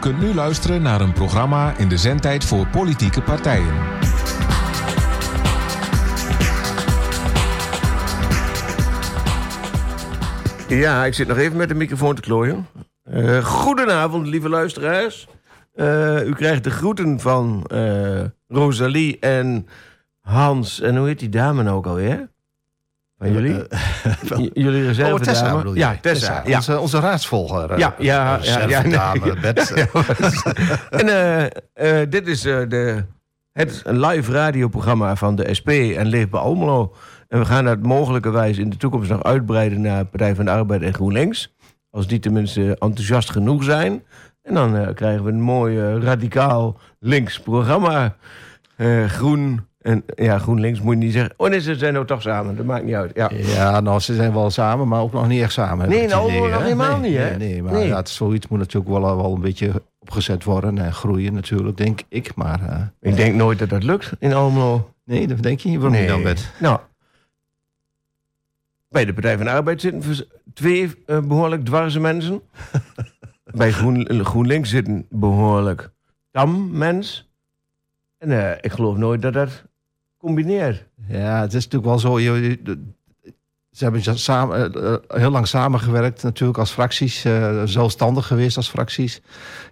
kunt nu luisteren naar een programma in de zendtijd voor politieke partijen. Ja, ik zit nog even met de microfoon te klooien. Uh, goedenavond, lieve luisteraars. Uh, u krijgt de groeten van uh, Rosalie en Hans. En hoe heet die dame nou ook alweer? Van jullie? Jullie reserve Oh, Tessa bedoel je? Ja, Tessa. Ja. Onze, onze raadsvolger. Ja, ja, ja, ja, nee. dame, Bert. En eh, eh, dit is eh, de, het live radioprogramma van de SP en Leefbaar Almelo. En we gaan dat mogelijkerwijs in de toekomst nog uitbreiden naar Partij van de Arbeid en GroenLinks. Als die tenminste enthousiast genoeg zijn. En dan eh, krijgen we een mooi eh, radicaal links programma. Eh, groen en ja, GroenLinks moet je niet zeggen. Oh nee, ze zijn nou toch samen. Dat maakt niet uit. Ja. Ja, nou, ze zijn wel samen, maar ook nog niet echt samen. Nee, nou, nog helemaal nee, niet, hè? Nee, nee maar Nee. Ja, het, zoiets moet natuurlijk wel, wel een beetje opgezet worden en groeien natuurlijk, denk ik. Maar eh, Ik denk nooit dat dat lukt in Almelo. nee, dat denk je niet. Waarom niet dan, Bert? Nou, bij de Partij van de Arbeid zitten twee eh, behoorlijk dwarse mensen. bij Groen, GroenLinks zitten behoorlijk tam mens. En eh, ik geloof nooit dat dat combineert. Ja, het is natuurlijk wel zo. je- ze hebben samen, eh, eh, heel lang samengewerkt natuurlijk als fracties. eh, zelfstandig geweest als fracties.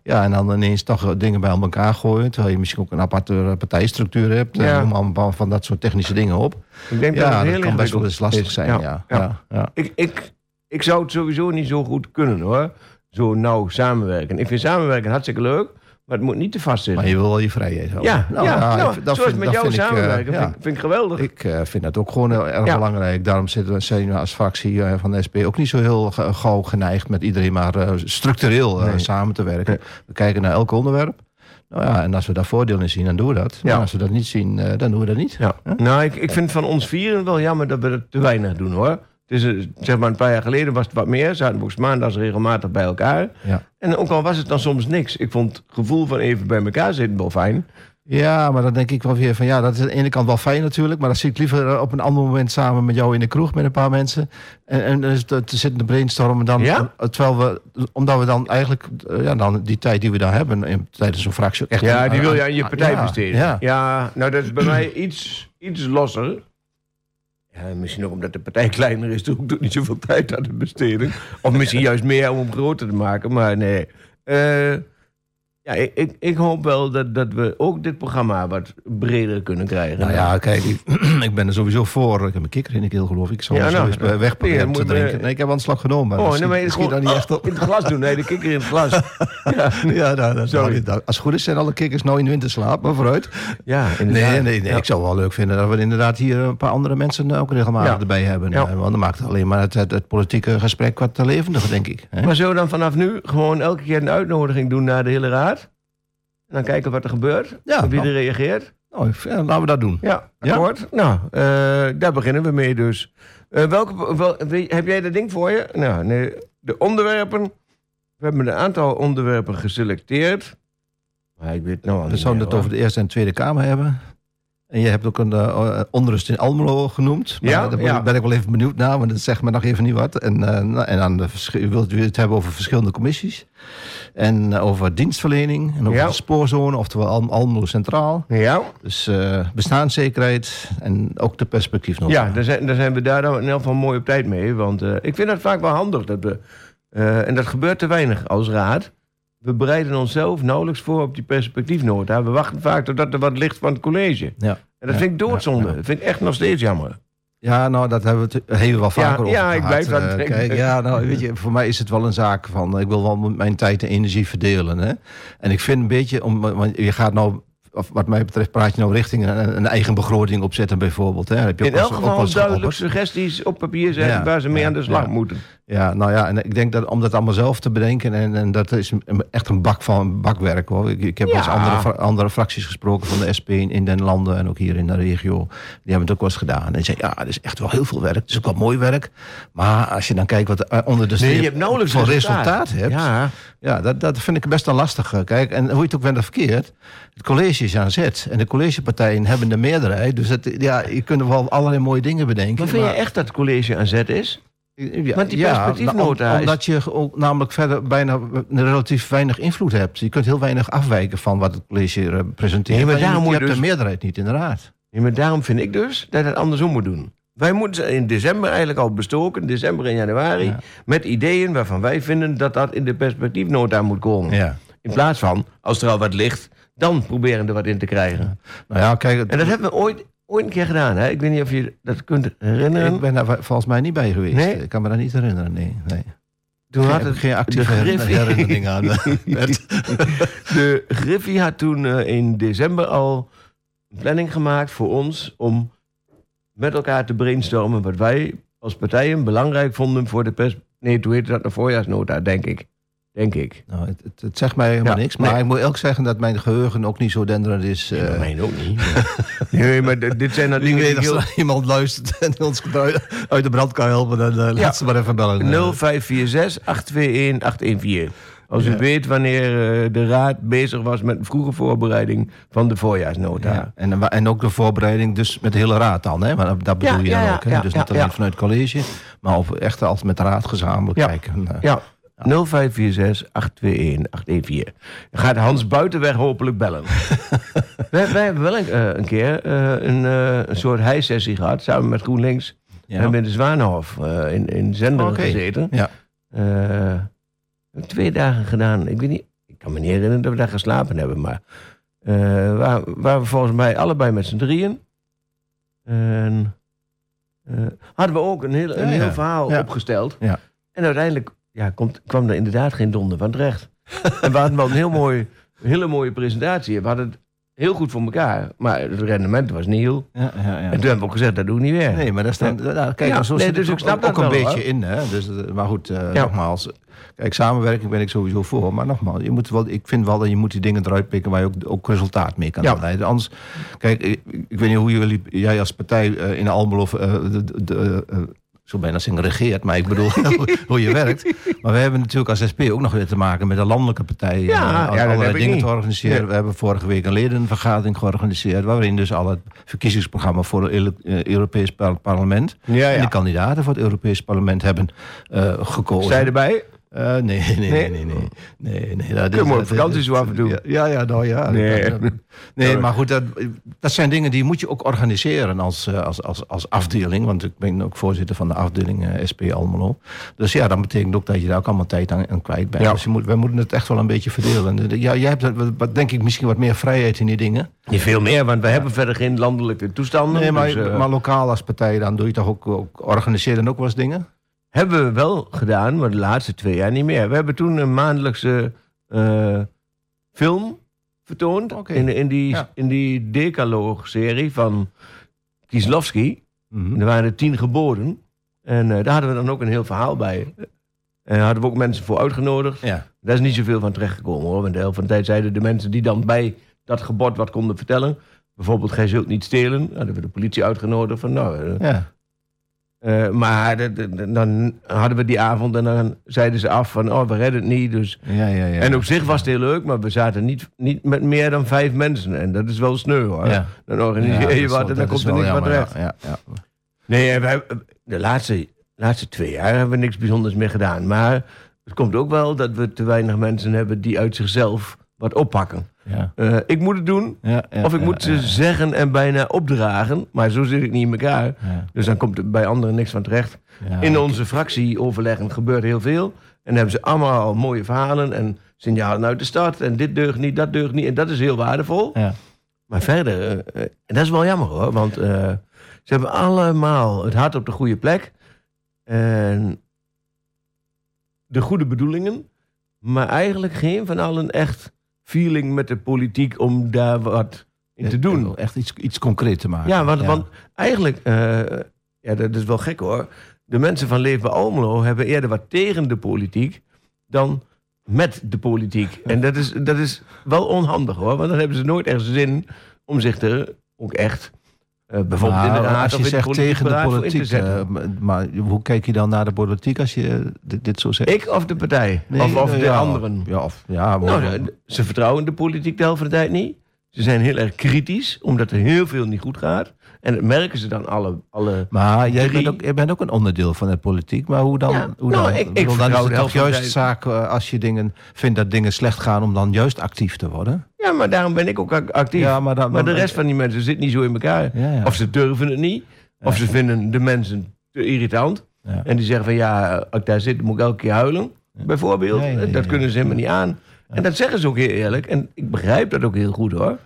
Ja, en dan ineens toch dingen bij elkaar gooien. Terwijl je misschien ook een aparte partijstructuur hebt. Ja. Allemaal van dat soort technische dingen op. Ik denk dat Ja, dat heel kan best wel eens lastig is. zijn. Ja, Ja, ja. ja. ja. Ik, ik, ik zou het sowieso niet zo goed kunnen hoor. Zo nauw samenwerken. Ik vind samenwerken hartstikke leuk. Maar het moet niet te vast zitten. Maar je wil wel je vrijheid houden. ja, Nou, ja, nou, ik vind- dat zoals vind- met dat jou vind ik, eh, samenwerken. ja. vind, ik- vind ik geweldig. Ik eh, vind dat ook gewoon heel erg Ja. belangrijk. Daarom zitten, zijn we als fractie eh, van de SP ook niet zo heel gauw geneigd met iedereen maar structureel Nee. samen te werken. We kijken naar elk onderwerp. Nou ja, en als we daar voordeel in zien, dan doen we dat. Ja. Maar als we dat niet zien, dan doen we dat niet. Ja. Nou, ik, ik vind van ons vieren wel jammer dat we dat te weinig doen hoor. Eh, zeg maar een paar jaar geleden was het wat meer. Zaten we ook maandags regelmatig bij elkaar. Ja. En ook al was het dan soms niks. Ik vond het gevoel van even bij elkaar zitten wel fijn. Ja, maar dan denk ik wel weer van ja, dat is aan de ene kant wel fijn natuurlijk. Maar dat zie ik liever eh, op een ander moment samen met jou in de kroeg met een paar mensen. En, en dus te te zitten te brainstormen dan. Ja? Terwijl we, omdat we dan eigenlijk, eh, ja, dan die tijd die we daar hebben in, tijdens zo'n fractie ook echt. Ja, die wil je aan je partij ja, besteden. Ja. nou dat is bij mij iets, iets losser. Misschien ook omdat de partij kleiner is, doe ik ook niet zoveel tijd aan de besteding. Of misschien juist meer om hem groter te maken, maar nee. Eh, ja, ik, ik, ik hoop wel dat, dat we ook dit programma wat breder kunnen krijgen. Nou ja, kijk, ik, ik ben er sowieso voor. Ik heb een kikker in de keel, geloof ik. Ik zal Ja, zo nou, eens bij weg proberen ja, te moet, drinken. eh, Nee, ik heb een slag genomen. Maar Oh, nee, maar schiet daar niet echt op. in het glas doen. Nee, de kikker in het glas. ja, Ja, nou, dat, Sorry. dat- als het goed is zijn alle kikkers nou in winterslaap, maar vooruit. ja inderdaad. nee, nee. Ja. Ik zou wel leuk vinden dat we inderdaad hier een paar andere mensen ook regelmatig Ja. erbij hebben. Ja. Eh, Want dan maakt het alleen maar het, het, het politieke gesprek wat levendiger, denk ik. hè? Maar we dan vanaf nu gewoon elke keer een uitnodiging doen naar de hele raad? En dan kijken wat er gebeurt. Ja, wie nou. er reageert. Nou, ja, laten we dat doen. Ja, Ja? akkoord. Nou, eh, daar beginnen we mee dus. Eh, welke, wel, heb jij dat ding voor je? Nou, nee, de onderwerpen. We hebben een aantal onderwerpen geselecteerd. Maar ik weet nou al zouden het over de Eerste en Tweede Kamer hebben. En je hebt ook een eh, onrust in Almelo genoemd. Maar Ja, daar ben, ja. ben ik wel even benieuwd naar, want dat zegt me nog even niet wat. En, eh, nou, en dan de je wilt het hebben over verschillende commissies. En over dienstverlening. En over Ja. de spoorzone, oftewel Al- Almelo Centraal. Ja, Dus bestaanszekerheid en ook de perspectiefnota. ja daar, zijn, daar zijn we daar in elk geval mooi op tijd mee. Want ik vind het vaak wel handig. Dat we, en dat gebeurt te weinig als raad. We bereiden onszelf nauwelijks voor op die perspectiefnota. We wachten vaak totdat er wat ligt van het college. Ja. En dat Ja, vind ik doodzonde. ja, ja. Dat vind ik echt nog steeds jammer. Ja, nou, dat hebben we het heel wel vaker over ja, ik blijf aan Eh, denken. Kijk, ja, nou, weet je, voor mij is het wel een zaak van... eh, ik wil wel mijn tijd en energie verdelen. Hè? En ik vind een beetje... Om, want je gaat nou... Of wat mij betreft praat je nou richting een, een eigen begroting opzetten bijvoorbeeld. Hè? Heb je In elk geval duidelijk suggesties op papier zetten Ja, waar ze mee ja, aan de slag ja. moeten. Ja, nou ja, en ik denk dat om dat allemaal zelf te bedenken... en, en dat is een- echt een bak van bakwerk. Hoor. Ik, ik heb wel eens Ja. andere, andere fracties gesproken van de SP in, in den landen... en ook hier in de regio. Die hebben het ook wel eens gedaan. En zeiden, ja, het is echt wel heel veel werk. Het is ook wel mooi werk. Maar als je dan kijkt wat er onder de Nee, je streep hebt nauwelijks voor resultaat. resultaat, hebt... Ja, Ja, dat, dat vind ik best wel lastig. eh, Kijk, en hoe je het ook bent verkeerd. Het college is aan zet. En de collegepartijen hebben de meerderheid. Dus het, ja, je kunt wel allerlei mooie dingen bedenken. maar vind je echt dat het college aan zet is? Ja, Want die ja, perspectiefnota om- is- Omdat je ook namelijk verder bijna relatief weinig invloed hebt. Je kunt heel weinig afwijken van wat het college eh, presenteert. Nee, maar je, daarom je je hebt dus- de meerderheid niet in de raad. Ja, maar daarom vind ik dus dat het andersom moet doen. Wij moeten in december eigenlijk al bestoken, december en januari, Ja. met ideeën waarvan wij vinden dat dat in de perspectiefnota moet komen. Ja. In plaats van, als er al wat ligt, dan proberen er wat in te krijgen. Nou ja, kijk, het- En dat hebben we ooit, ooit een keer gedaan. Hè? Ik weet niet of je dat kunt herinneren. ik ben daar volgens mij niet bij geweest. Nee? Ik kan me daar niet herinneren, nee. nee. Toen had het, geen actieve herinnering aan. eh, de Griffie had toen eh, in december al een planning gemaakt voor ons om met elkaar te brainstormen wat wij als partijen belangrijk vonden voor de pers... Nee, toen heette dat de voorjaarsnota, denk ik. Denk ik. Nou, het, het, het zegt mij helemaal Ja, niks. Maar nee. ik moet ook zeggen dat mijn geheugen ook niet zo denderend is. Nee, eh, bij mij ook niet. maar- nee, maar dit zijn Wie dingen die als heel... iemand luistert en ons uit de brand kan helpen, dan eh, Ja. laat ze maar even bellen. Eh, 0546 821 814. Als u Ja. weet wanneer eh, de raad bezig was met vroege voorbereiding van de voorjaarsnota. Ja, en, en ook de voorbereiding dus met de hele raad dan, hè? Maar dat, bedoel Ja, je ja, dan ja, ook, hè? ja, dus ja, niet alleen ja. vanuit het college, maar echt als met de raad gezamenlijk Ja. kijken. eh. Ja, 0546 821 814. Dan gaat Hans Buitenweg hopelijk bellen. wij, wij hebben wel een, eh, een keer eh, een, eh, een soort heisessie gehad, samen met GroenLinks. Ja. hebben in de Zwanenhof in, in Zenderen Oké. gezeten. Ja. Twee dagen gedaan. Ik weet niet, ik kan me niet herinneren dat we daar geslapen hebben, maar waar, waar we volgens mij allebei met z'n drieën. En hadden we ook een heel, een heel verhaal opgesteld. Ja. En uiteindelijk ja, komt, kwam er inderdaad geen donder van terecht. en we hadden wel een heel mooi, hele mooie presentatie. We hadden het heel goed voor elkaar, maar het rendement was nieuw. Ja, ja, ja. En toen hebben we ook gezegd, dat doen we niet weer. Nee, maar daar staan, nou, kijk, Ja, zo nee, zit dus ik ook, snap ook dat een beetje hoor. in. Hè? Dus, eh, maar goed, eh, nogmaals. Kijk, samenwerking ben ik sowieso voor. Maar nogmaals, je moet wel, ik vind wel dat je moet die dingen eruit pikken waar je ook, ook resultaat mee kan leiden. Anders, kijk, ik, ik weet niet hoe jullie, jij als partij eh, in Almelo, de, de, de, zo bijna zeggen regeert, maar ik bedoel hoe, je werkt. Maar we hebben natuurlijk als SP ook nog weer te maken met een landelijke partij. Ja, eh, ja, allerlei dingen niet. te organiseren. We hebben vorige week een ledenvergadering georganiseerd, waarin dus al het verkiezingsprogramma voor het eh, Europees par- parlement Ja, en de kandidaten voor het Europees parlement hebben eh, gekozen. Je erbij? Eh, nee, nee, nee, Nee? nee, nee. nee, nee dat Kun je maar op vakantie zo af en toe. Ja, ja, nou ja. Nee. Dat- nee, maar goed, dat, dat zijn dingen die moet je ook organiseren als, eh, als, als, als afdeling. Want ik ben ook voorzitter van de afdeling eh, SP Almelo. Dus ja, dat betekent ook dat je daar ook allemaal tijd aan, aan kwijt bent. Ja. Dus je moet, wij moeten het echt wel een beetje verdelen. Ja, jij hebt wat- denk ik misschien wat meer vrijheid in die dingen. Niet veel meer, want we hebben verder geen landelijke toestanden. Nee, maar, dus, maar lokaal als partij, dan doe je toch ook, ook organiseren dan ook wel eens dingen? Hebben we wel gedaan, maar de laatste twee jaar niet meer. We hebben toen een maandelijkse eh, film vertoond. In, in die, Ja. in die Decaloog-serie van Kieslowski. Mhm. Er waren er tien geboden. En eh, daar hadden we dan ook een heel verhaal bij. En daar hadden we ook mensen voor uitgenodigd. Ja. Daar is niet zoveel van terechtgekomen hoor. Want de helft van de tijd zeiden de mensen die dan bij dat gebod wat konden vertellen. Bijvoorbeeld, gij zult niet stelen. Hadden we de politie uitgenodigd van nou... eh, Ja. Eh, maar de- de- de- dan hadden we die avond en dan zeiden ze af van, oh, we redden het niet. Dus. Ja, ja, ja. En op zich was het heel leuk, maar we zaten niet, niet met meer dan vijf mensen. En dat is wel sneu hoor. Ja. Dan organiseer je wat wel- en dan komt er niks van jammer, terecht. Ja, ja, ja. Nee, en wij, de laatste, laatste twee jaar hebben we niks bijzonders meer gedaan. Maar het komt ook wel dat we te weinig mensen hebben die uit zichzelf wat oppakken. Ja, Eh, ik moet het doen, ja, ja, of ik moet ze zeggen en bijna opdragen. Maar zo zit ik niet in elkaar. Dus dan komt er bij anderen niks van terecht. In onze fractieoverleggen gebeurt heel veel. En dan hebben ze allemaal mooie verhalen en signalen uit de stad. En dit deugt niet, dat deugt niet. En dat is heel waardevol. Ja. Maar verder, eh, eh, en dat is wel jammer hoor. Want ze hebben allemaal het hart op de goede plek. En de goede bedoelingen. Maar eigenlijk geen van allen echt feeling met de politiek om daar wat in te doen. Echt iets, iets concreet te maken. Ja, want, want eigenlijk, eh, ja, dat is wel gek hoor. De mensen van Leefbaar Almelo hebben eerder wat tegen de politiek dan met de politiek. En dat is, dat is wel onhandig hoor, want dan hebben ze nooit echt zin om zich er ook echt, eh, bijvoorbeeld in de Maar raad als je de zegt tegen de politiek, eh, maar hoe kijk je dan naar de politiek als je eh, dit, dit zo zegt? Ik of de partij? Nee, of of de ja, anderen? Ja, of, ja, maar- Nou, ze vertrouwen de politiek de helft van de tijd niet. Ze zijn heel erg kritisch, omdat er heel veel niet goed gaat. En dat merken ze dan alle... alle Maar jij bent, ook, jij bent ook een onderdeel van de politiek. Maar hoe dan? Ja, hoe nou, dan? ik- ik dan is de het toch de juist tijd. zaak eh, als je dingen vindt dat dingen slecht gaan... om dan juist actief te worden? ja, maar daarom ben ik ook ac- actief. Ja, maar dan- maar de rest van die mensen zit niet zo in elkaar. Ja. Of ze durven het niet. Of ze vinden de mensen te irritant. En die zeggen van ja, als ik daar zit, moet ik elke keer huilen. Bijvoorbeeld. Dat kunnen ze helemaal niet aan. En dat zeggen ze ook heel eerlijk. En ik begrijp dat ook heel goed hoor.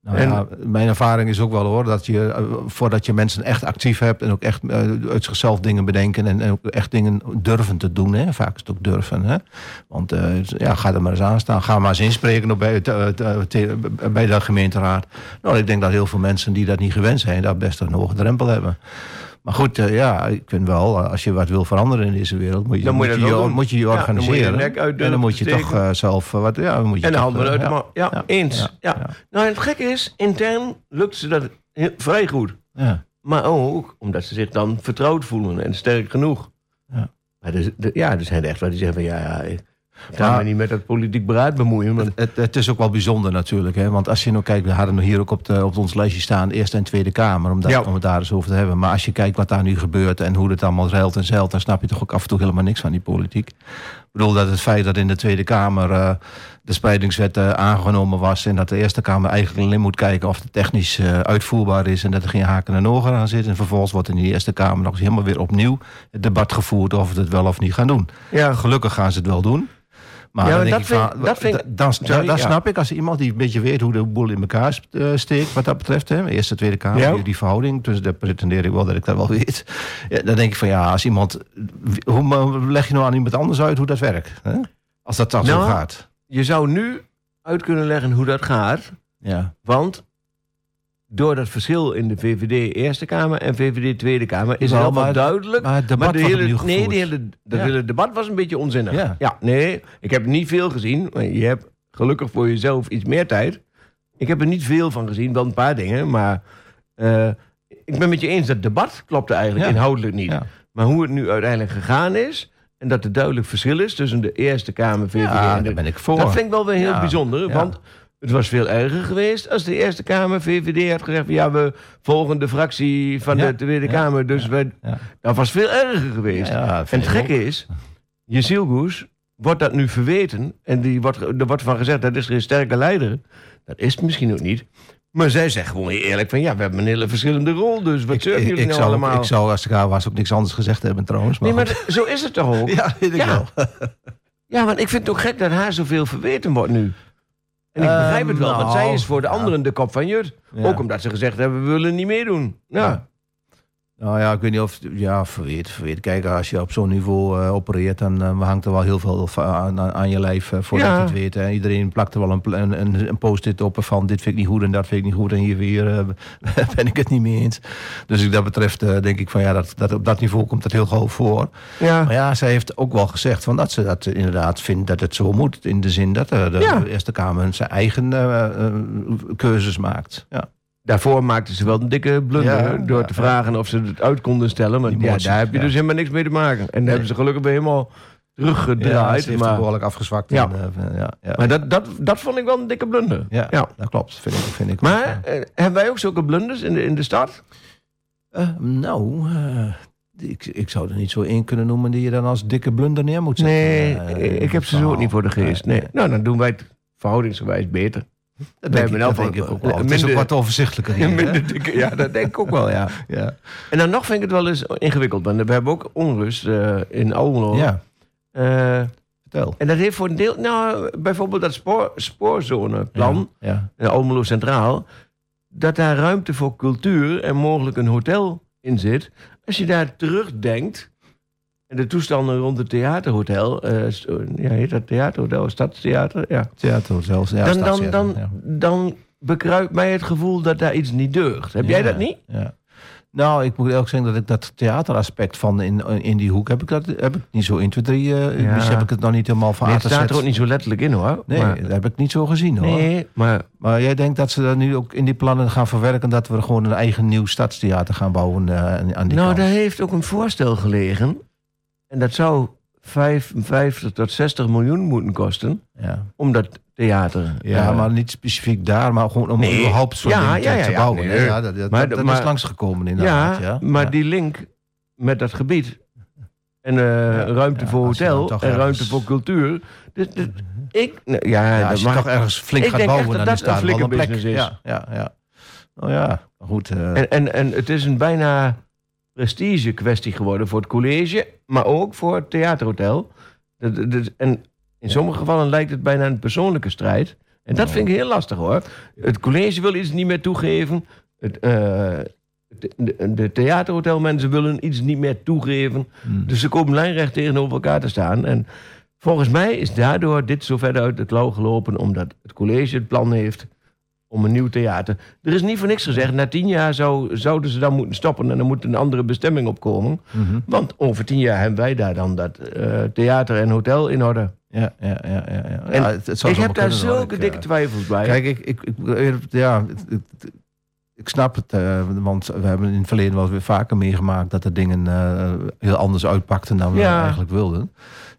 Nou En- ja, mijn ervaring is ook wel hoor, dat je eh, voordat je mensen echt actief hebt en ook echt eh, uit zichzelf dingen bedenken en, en ook echt dingen durven te doen. Hè? Vaak is het ook durven. Hè? Want eh, ja, ga er maar eens aan staan. Ga maar eens inspreken op bij, het, bij de gemeenteraad. Nou, ik denk dat heel veel mensen die dat niet gewend zijn, daar best een hoge drempel hebben. Maar goed, eh, ja, ik vind wel, eh, als je wat wil veranderen in deze wereld, moet je Dan moet je je, je- moet je je Ja, dan moet je organiseren. en dan moet je toch eh, zelf wat, ja, dan moet je En de handen uit de ja. Ja, eens. Ja. Nou, het gekke is, intern lukt ze dat heel- vrij goed. Ja. Maar ook omdat ze zich dan vertrouwd voelen en sterk genoeg. Ja. Maar er, er- ja, er zijn er echt wel die zeggen van ja, ja ik me niet met dat politiek beraad bemoeien. Het, het is ook wel bijzonder natuurlijk. Hè? Want als je nou kijkt, we hadden hier ook op, de, op ons lijstje staan... Eerste en Tweede Kamer, om, dat, Ja. om het daar eens over te hebben. Maar als je kijkt wat daar nu gebeurt en hoe het allemaal zeilt en zeilt... dan snap je toch ook af en toe helemaal niks van die politiek. Ik bedoel dat het feit dat in de Tweede Kamer eh, de spreidingswet eh, aangenomen was... en dat de Eerste Kamer eigenlijk alleen moet kijken of het technisch eh, uitvoerbaar is... en dat er geen haken en ogen aan zitten. En vervolgens wordt in die Eerste Kamer nog eens helemaal weer opnieuw... het debat gevoerd of we het wel of niet gaan doen. ja, Gelukkig gaan ze het wel doen. Maar Ja, maar dat vind van, dat vind ik- dan, Sorry, dan, dan ja. snap ik als iemand die een beetje weet hoe de boel in elkaar eh, steekt, wat dat betreft, hè, Eerste Tweede Kamer, Ja. die, verhouding, dus daar pretendeer ik wel dat ik dat wel weet. Ja, dan denk ik van ja, als iemand, hoe leg je nou aan iemand anders uit hoe dat werkt? Hè? Als dat dan zo Nou, gaat. je zou nu uit kunnen leggen hoe dat gaat. Ja. Want door dat verschil in de VVD Eerste Kamer en VVD Tweede Kamer is Wel, maar- duidelijk. Maar het debat de wordt hele, nee, de hele, dat Ja. hele debat was een beetje onzinnig. Ja. nee, ik heb niet veel gezien. maar Je hebt gelukkig voor jezelf iets meer tijd. Ik heb er niet veel van gezien, wel een paar dingen. Maar eh, ik ben met je eens, dat debat klopte eigenlijk Ja. inhoudelijk niet. Maar hoe het nu uiteindelijk gegaan is... en dat er duidelijk verschil is tussen de Eerste Kamer, VVD en de... daar ben ik voor. Dat vind ik wel weer heel bijzonder. Want het was veel erger geweest als de Eerste Kamer, VVD, had gezegd... van, ja, we volgen de fractie van Ja. de Tweede Ja. Kamer. Dus dat was veel erger geweest. En het gekke is, Jezielgoes wordt dat nu verweten. En die wordt, er wordt van gezegd, dat is geen sterke leider. Dat is het misschien ook niet. Maar zij zegt gewoon eerlijk van... ja, we hebben een hele verschillende rol, dus wat ik, jullie ik nou zou, allemaal? ik zou, als ik haar was, ook niks anders gezegd hebben trouwens. Maar nee, maar zo is het toch ook? ja, weet ik Ja. wel. Ja, want ik vind het ook gek dat haar zoveel verweten wordt nu. En ik begrijp het wel, want nou, zij is voor de anderen de kop van Jut. Ook omdat ze gezegd hebben, we willen niet meedoen. Ja. Ja. Nou ja, ik weet niet of... Ja, verweerd, verweerd. Kijk, als je op zo'n niveau eh, opereert... dan eh, hangt er wel heel veel va- aan, aan, je lijf eh, voordat Ja. je het weet. Hè. Iedereen plakt er wel een, een, een, post-it op van... dit vind ik niet goed en dat vind ik niet goed... en hier weer eh, ben ik het niet mee eens. Dus wat dat betreft eh, denk ik van... ja, dat, dat, op dat niveau komt dat heel gauw voor. Ja. Maar ja, zij heeft ook wel gezegd van dat ze dat inderdaad vindt dat het zo moet. In de zin dat eh, de Ja. Eerste Kamer zijn eigen eh, eh, keuzes maakt. Ja. Daarvoor maakte ze wel een dikke blunder Ja, door ja, te vragen of ze het uit konden stellen. Maar ja, daar heb je ja. dus helemaal niks mee te maken. En daar hebben ze gelukkig weer helemaal Ja, teruggedraaid. het maar behoorlijk afgezwakt. Ja. En, eh, ja, ja. maar dat, dat, dat vond ik wel een dikke blunder. Ja, Ja. dat klopt. Vind ik, vind ik Maar ja. eh, hebben wij ook zulke blunders in de, in de stad? Eh, nou, ik, ik zou er niet zo één kunnen noemen die je dan als dikke blunder neer moet zetten. Nee, ik heb ze zo ook niet voor de geest. Nee. Nou, dan doen wij het verhoudingsgewijs beter. Dat denk, hebben ik, dat denk ik ook wel. Het is ook wat overzichtelijker hier. Minder dikke, ja, dat denk ik ook wel, ja. Ja. En dan nog vind ik het wel eens ingewikkeld. Want we hebben ook onrust eh, in Almelo. ja, Eh, vertel. en dat heeft voor een deel... Nou, bijvoorbeeld dat spoor, spoorzoneplan Ja, ja. in Almelo Centraal... dat daar ruimte voor cultuur en mogelijk een hotel in zit. Als je daar terugdenkt... en de toestanden rond het theaterhotel... eh, s- ja, heet dat theaterhotel? Stadstheater? Ja. Theater zelfs. Ja, dan, dan, dan, ja. dan bekruipt mij het gevoel dat daar iets niet deugt. Heb jij dat niet? Ja. Nou, ik moet ook zeggen dat ik dat theateraspect van in, in die hoek heb ik dat heb ik niet zo 1, 2, 3. eh Ja. Dus heb ik het nog niet helemaal van Nee, het staat er ook niet zo letterlijk in hoor. Nee, Maar- dat heb ik niet zo gezien hoor. nee maar Maar jij denkt dat ze dat nu ook in die plannen gaan verwerken dat we gewoon een eigen nieuw stadstheater gaan bouwen eh, aan die nou, kant? daar heeft ook een voorstel gelegen. En dat zou 55 tot 60 miljoen moeten kosten. Ja. Om dat theater... Ja, eh, maar niet specifiek daar, maar gewoon om Nee. überhaupt zo'n Ja, te- ja, te ja, bouwen. nee. Ja, dat dat, Maar- dat, dat maar- is langsgekomen inderdaad. ja, Ja, maar die link met dat gebied... En eh, ruimte voor dan hotel en ruimte voor cultuur. Dus, dus ik, nou, ja, als je mag- toch ergens flink Ik gaat denk bouwen, dan dat daar een flinke plek. business is. Ja, ja, ja. Nou ja, goed. eh, En, en, en het is een bijna prestige kwestie geworden voor het college, maar ook voor het theaterhotel. Dat- dat- dat- En in sommige gevallen lijkt het bijna een persoonlijke strijd. En dat vind ik heel lastig hoor. Het college wil iets niet meer toegeven. Het, eh, de, de, de theaterhotelmensen willen iets niet meer toegeven. hmm. Dus ze komen lijnrecht tegenover elkaar te staan. En volgens mij is daardoor dit zo verder uit de klauw gelopen... omdat het college het plan heeft om een nieuw theater. Er is niet voor niks gezegd. Na tien jaar zou, zouden ze dan moeten stoppen... en er moet een andere bestemming opkomen. Mhm. Want over tien jaar hebben wij daar dan dat eh, theater en hotel in orde. Ja, ja, ja, ja. ja. En ja het, het zou ik heb daar zulke Ik, dikke eh, twijfels bij. Kijk, ik, ik, ik, ja, het- het- ik snap het, eh, want we hebben in het verleden wel weer vaker meegemaakt dat de dingen eh, heel anders uitpakten dan we Ja. eigenlijk wilden.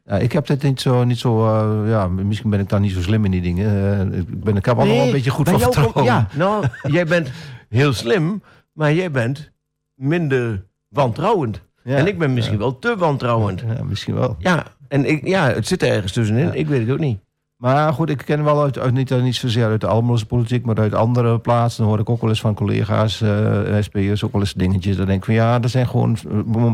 Ja, ik heb dit niet zo, niet zo eh, ja, misschien ben ik daar niet zo slim in die dingen. Eh, ik, ben, ik heb allemaal wel een beetje goed van vertrouwen. Ja, nou, jij bent heel slim, maar jij bent minder wantrouwend. Ja. En ik ben misschien wel te wantrouwend. Ja, misschien wel. Ja, en ik, ja, het zit er ergens tussenin. Ik weet het ook niet. Maar goed, ik ken wel uit, uit niet, niet zozeer uit de Almeloze politiek, maar uit andere plaatsen. Dan hoor ik ook wel eens van collega's, eh SP'ers, ook wel eens dingetjes. Dan denk ik van ja, er zijn gewoon eh,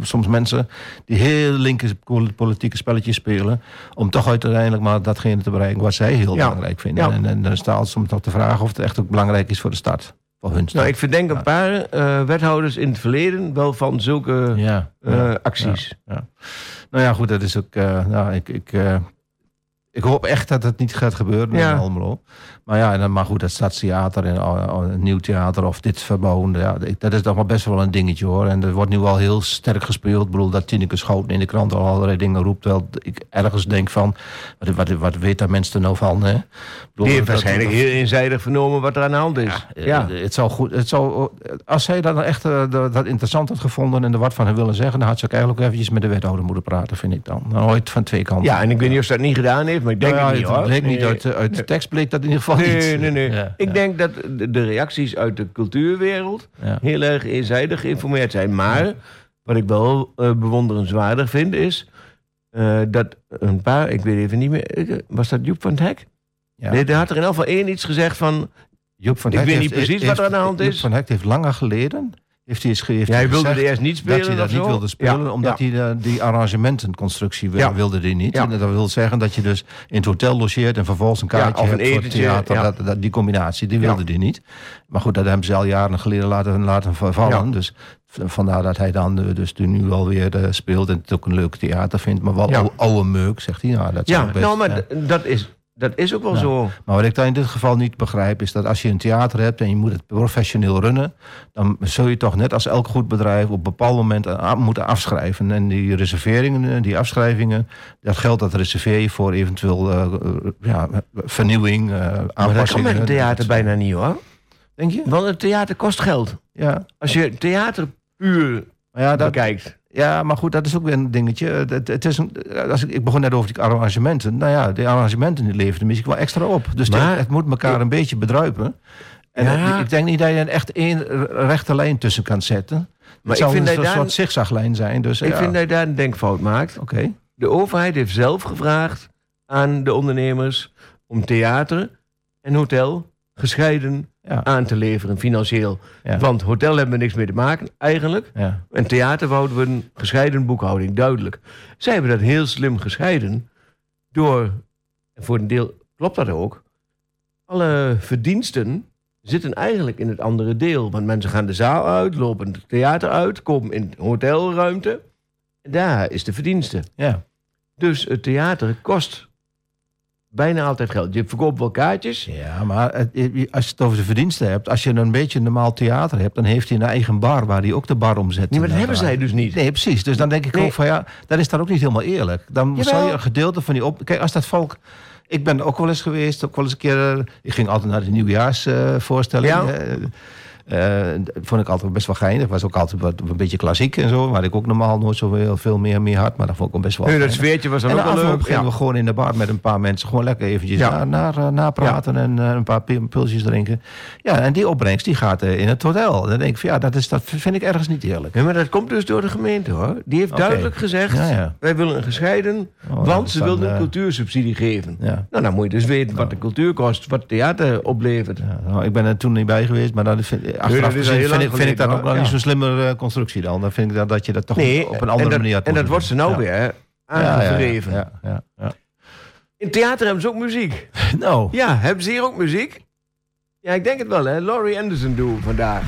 soms mensen die heel linker politieke spelletjes spelen. Om toch uiteindelijk maar datgene te bereiken wat zij heel Ja. belangrijk vinden. Ja. En, en dan staat soms nog de vraag of het echt ook belangrijk is voor de stad. Voor hun stad. Nou, ik verdenk een paar eh, wethouders in het verleden wel van zulke eh, acties. Nou ja, goed, dat is ook. eh, nou, ik, ik, eh, ik hoop echt dat het niet gaat gebeuren Ja. in Almelo. Maar ja, en dan, maar goed, dat stadstheater en uh, een nieuw theater of dit verbouwen, ja, dat is toch wel best wel een dingetje hoor. En er wordt nu wel heel sterk gespeeld. Ik bedoel, dat Tineke Schouten in de krant al allerlei dingen roept. Wel, ik ergens denk van, wat, wat, wat weet daar mensen er nou van? Hè? Bedoel, Die heeft waarschijnlijk heel eenzijdig vernomen wat er aan de hand is. eh, Ja, Het zou goed, het zou, als zij dat echt eh, dat, interessant had gevonden en er wat van had willen zeggen, dan had ze ook eigenlijk ook eventjes met de wethouder moeten praten, vind ik dan. Nou, ooit van twee kanten. ja, en ik weet niet of ze dat niet gedaan heeft, maar ik denk Nou ja, het niet hoor. bleek niet Nee. uit, de- uit de tekst bleek dat in ieder geval niet. Nee, nee, nee. Ja, ik ja, denk dat de, reacties uit de cultuurwereld ja. heel erg eenzijdig geïnformeerd zijn. Maar wat ik wel eh, bewonderenswaardig vind is eh, dat een paar, ik weet even niet meer, eh, was dat Joep van het Hek? Ja. Nee, daar had er in elk geval één iets gezegd van, Joep van Ik Hek weet heeft- niet precies wat er aan de hand Joep is. van Hek heeft langer geleden heeft hij ja, hij wilde er eerst niet spelen dat hij dat niet zo. wilde spelen, Ja, omdat ja. hij de, die arrangementenconstructie wil- Ja. wilde hij niet. En dat wil zeggen dat je dus in het hotel logeert en vervolgens een kaartje of een hebt voor het theater. Dat, dat, die combinatie, die wilde hij niet. Maar goed, dat hebben ze al jaren geleden laten, laten vervallen. Ja. Dus vandaar dat hij dan eh, dus nu alweer eh, speelt en het ook een leuk theater vindt. Maar wel oude, meuk, zegt hij. Nou, dat Ja, nou, maar dat, is, dat is ook wel Ja. zo. Maar wat ik dan in dit geval niet begrijp, is dat als je een theater hebt en je moet het professioneel runnen, dan zul je toch net als elk goed bedrijf op een bepaald moment moeten afschrijven. En die reserveringen, die afschrijvingen, dat geld dat reserveer je voor eventueel eh, eh, ja, vernieuwing, eh Maar dat aanpassingen. kan met een theater bijna niet hoor. Denk je? Want een theater kost geld. Ja. Als je theater puur ja, dat, bekijkt. Ja, maar goed, dat is ook weer een dingetje. Het, het- is een, als ik, ik begon net over die arrangementen. Nou ja, die arrangementen die leverden misschien wel extra op. Dus Maar- het, het moet elkaar een beetje bedruipen. En Ja. het- ik denk niet dat je er echt één rechte lijn tussen kan zetten. Maar het ik zou vind een dat soort, zigzaglijn zijn. Dus, Ik ja. vind dat je daar een denkfout maakt. Oké. De overheid heeft zelf gevraagd aan de ondernemers om theater en hotel gescheiden Ja. aan te leveren, financieel. Ja. Want hotel hebben we niks mee te maken, eigenlijk. Ja. En theater wouden we een gescheiden boekhouding, duidelijk. Zij hebben dat heel slim gescheiden door, en voor een deel klopt dat ook, alle verdiensten zitten eigenlijk in het andere deel. Want mensen gaan de zaal uit, lopen het theater uit, komen in hotelruimte. En daar is de verdienste. ja. Dus het theater kost bijna altijd geld. Je verkoopt wel kaartjes. Ja, maar het- als je het over de verdiensten hebt... als je een beetje een normaal theater hebt... dan heeft hij een eigen bar waar hij ook de bar omzet. Nee, maar dat hebben zij dus niet. Nee, precies. Dus dan denk ik Nee. ook van ja, dat is dan ook niet helemaal eerlijk. Dan Jawel. zou je een gedeelte van die op. Kijk, als dat volk. Ik ben ook wel eens geweest, ook wel eens een keer. eh, ik ging altijd naar de nieuwjaarsvoorstelling. Ja. eh, dat vond ik altijd best wel geinig. Was ook altijd wat, een beetje klassiek en zo. Waar ik ook normaal nooit zo heel veel meer mee had. Maar dat vond ik ook best wel Nee, dat sfeertje was dan En ook wel leuk. gingen Ja. we gewoon in de bar met een paar mensen. Gewoon lekker eventjes Ja. na, eh, napraten en eh, een paar pilsjes drinken. Ja, en die opbrengst die gaat eh, in het hotel. Dan denk ik van ja, dat, is, dat vind ik ergens niet eerlijk. Maar dat komt dus door de gemeente hoor. Die heeft duidelijk gezegd: Ja, ja. wij willen een gescheiden, Oh, want ze wilden een eh, cultuursubsidie geven. Nou, dan moet je dus weten wat de cultuur kost, wat theater oplevert. Nou, ik ben er toen niet bij geweest, maar dat vind, achteraf dat is al gezien vind, ik, vind ik dat ook wel hoor. niet Ja. zo'n slimme eh, constructie dan. Dan vind ik dat, dat je dat toch Nee, op een en andere dat, manier had En dat wordt ze nou Ja. weer Ja, ja, ja. Ja, ja, ja. In theater hebben ze ook muziek. Nou, Ja, hebben ze hier ook muziek? Ja, ik denk het wel, hè. Laurie Anderson doen vandaag.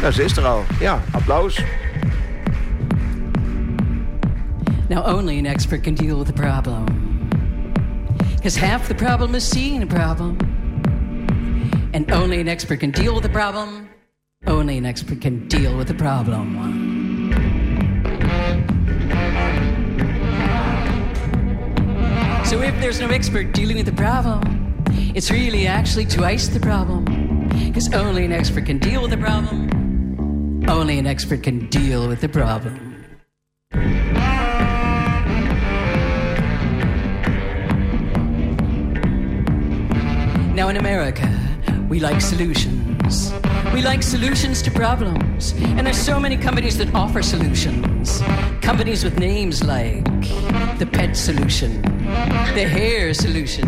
Nou, ze is er al. Ja, applaus. Now, only an expert can deal with the problem. Because half the problem is seeing the problem. And only an expert can deal with the problem. Only an expert can deal with the problem. So, if there's no expert dealing with the problem, it's really actually twice the problem. Because only an expert can deal with the problem. Only an expert can deal with the problem. Now in America, we like solutions. We like solutions to problems. And there's so many companies that offer solutions. Companies with names like the pet solution, the hair solution,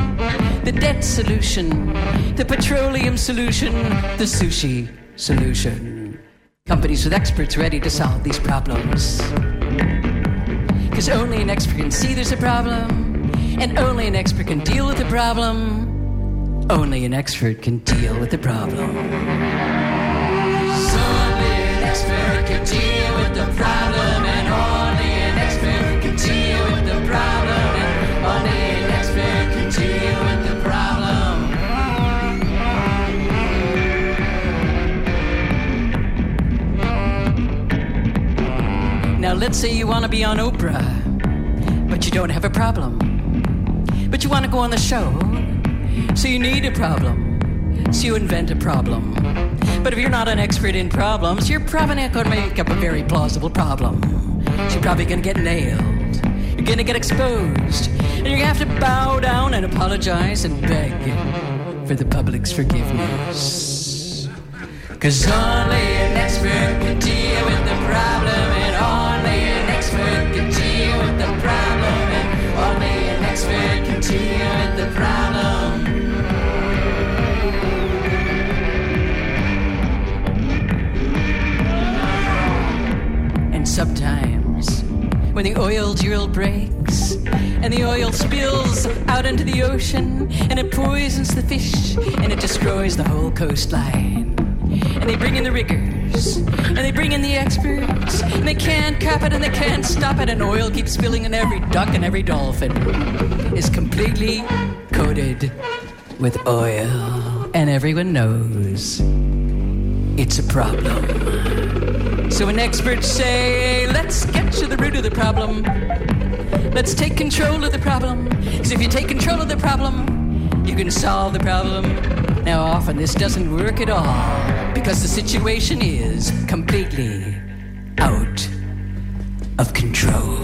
the debt solution, the petroleum solution, the sushi solution. Companies with experts ready to solve these problems. Because only an expert can see there's a problem, and only an expert can deal with the problem. Only an expert can deal with the problem. So only an expert can deal with the problem, and only an expert can deal with the problem, and only an expert can deal with the problem. Now let's say you want to be on Oprah, but you don't have a problem. But you want to go on the show, so you need a problem. So you invent a problem. But if you're not an expert in problems, you're probably not going to make up a very plausible problem. So you're probably going to get nailed. You're going to get exposed. And you're going to have to bow down and apologize and beg for the public's forgiveness. Cause only an expert can deal with the problem, and only an expert can deal with the problem, and only an expert can deal with the problem. Sometimes, when the oil drill breaks and the oil spills out into the ocean and it poisons the fish and it destroys the whole coastline. And they bring in the riggers and they bring in the experts and they can't cap it and they can't stop it and oil keeps spilling and every duck and every dolphin is completely coated with oil. And everyone knows it's a problem. So when experts say, let's get to the root of the problem, let's take control of the problem. Because if you take control of the problem, you can solve the problem. Now, often this doesn't work at all because the situation is completely out of control.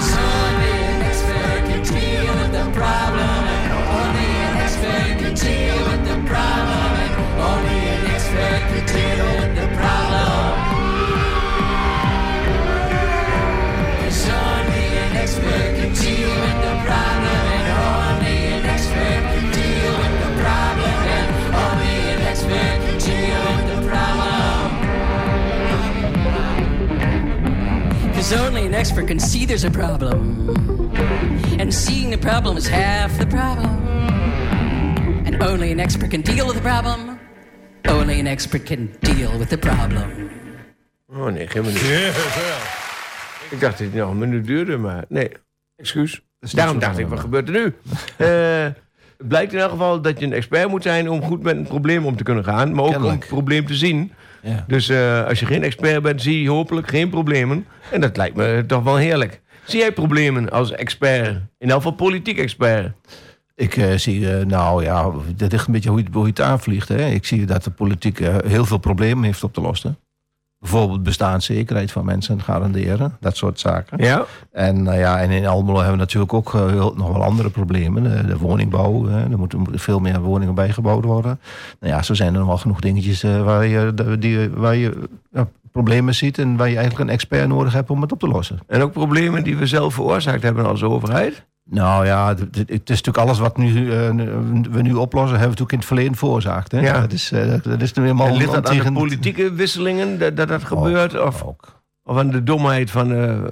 So only an expert can deal with the problem, only an expert can deal with the problem, only only an expert can deal with the problem, and only an expert can deal with the problem, and only an expert can deal with the problem. Cause only an expert can see there's a problem. And seeing the problem is half the problem. And only an expert can deal with the problem. Only an expert can deal with the problem. Oh nee, geen minuut. Ik dacht dat het nog een minuut duurde, maar nee. Excuus. Daarom dacht ik, wat gebeurt er nu? Eh, het blijkt in elk geval dat je een expert moet zijn... om goed met een probleem om te kunnen gaan. Maar ook om het probleem te zien. Ja. Dus eh, als je geen expert bent, zie je hopelijk geen problemen. En dat lijkt me toch wel heerlijk. Zie jij problemen als expert? In elk geval politiek expert. Ik eh, zie, eh, nou ja, dat ligt een beetje hoe je, hoe je het aanvliegt. Hè. Ik zie dat de politiek eh, heel veel problemen heeft op te lossen. Bijvoorbeeld bestaanszekerheid van mensen garanderen, dat soort zaken. Ja? En, nou ja, en in Almelo hebben we natuurlijk ook heel- nog wel andere problemen. De, de woningbouw, er moeten veel meer woningen bijgebouwd worden. Nou ja, zo zijn er nog wel genoeg dingetjes waar je, die, waar je problemen ziet... en waar je eigenlijk een expert nodig hebt om het op te lossen. En ook problemen die we zelf veroorzaakt hebben als overheid. Nou ja, het is natuurlijk alles wat nu, eh, we nu oplossen... hebben we natuurlijk in het verleden veroorzaakt. Hè? Ja. Dat, is, eh, dat is nu helemaal... En ligt dat aan de politieke wisselingen dat dat, dat gebeurt? Ook, Of, ook. of aan de domheid van, eh,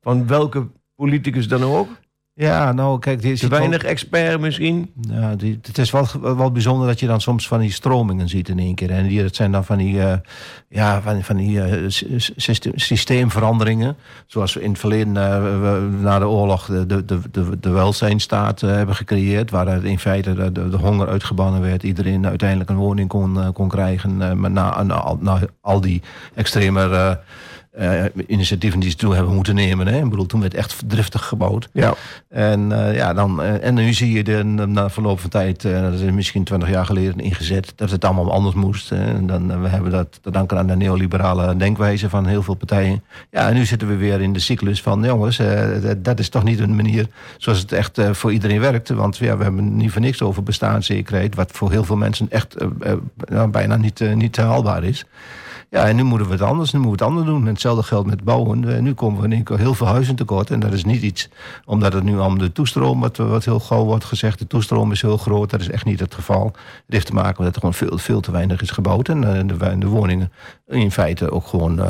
van welke politicus dan ook? Ja, nou kijk... dit Te weinig expert misschien? Ja, die, het is wel, wel bijzonder dat je dan soms van die stromingen ziet in één keer. En die, dat zijn dan van die, eh, ja, van, van die eh, sy- syste- systeemveranderingen. Zoals we in het verleden, eh, na de oorlog, de, de, de, de, welzijnstaat hebben gecreëerd. Waar in feite de, de, de honger uitgebannen werd. Iedereen uiteindelijk een woning kon, kon krijgen. maar na, na, al- na al die extreme eh, initiatieven die ze toen hebben moeten nemen. Hè. Ik bedoel, toen werd echt driftig gebouwd. Ja. En, eh, ja, dan, eh, en nu zie je de, na verloop van tijd, dat is misschien twintig jaar geleden ingezet, dat het allemaal anders moest. hè. En dan, we hebben dat te danken aan de neoliberale denkwijze van heel veel partijen. Ja, en nu zitten we weer in de cyclus van, jongens, dat, is toch niet een manier zoals het echt voor iedereen werkt. Want ja, we hebben niet voor niks over bestaanszekerheid, wat voor heel veel mensen echt nou, bijna niet, niet haalbaar is. Ja, en nu moeten we het anders, nu moeten we het anders doen. En hetzelfde geldt met bouwen. Eh, nu komen we in één keer heel veel huizen tekort. En dat is niet iets, omdat het nu om de toestroom, wat, wat heel gauw wordt gezegd, de toestroom is heel groot. Dat is echt niet het geval. Het heeft te maken met dat er gewoon veel, veel te weinig is gebouwd. En eh, de, de woningen in feite ook gewoon...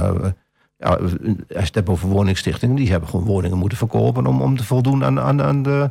eh, ja, als je het hebt over woningstichtingen, die hebben gewoon woningen moeten verkopen om, om te voldoen aan, aan, aan de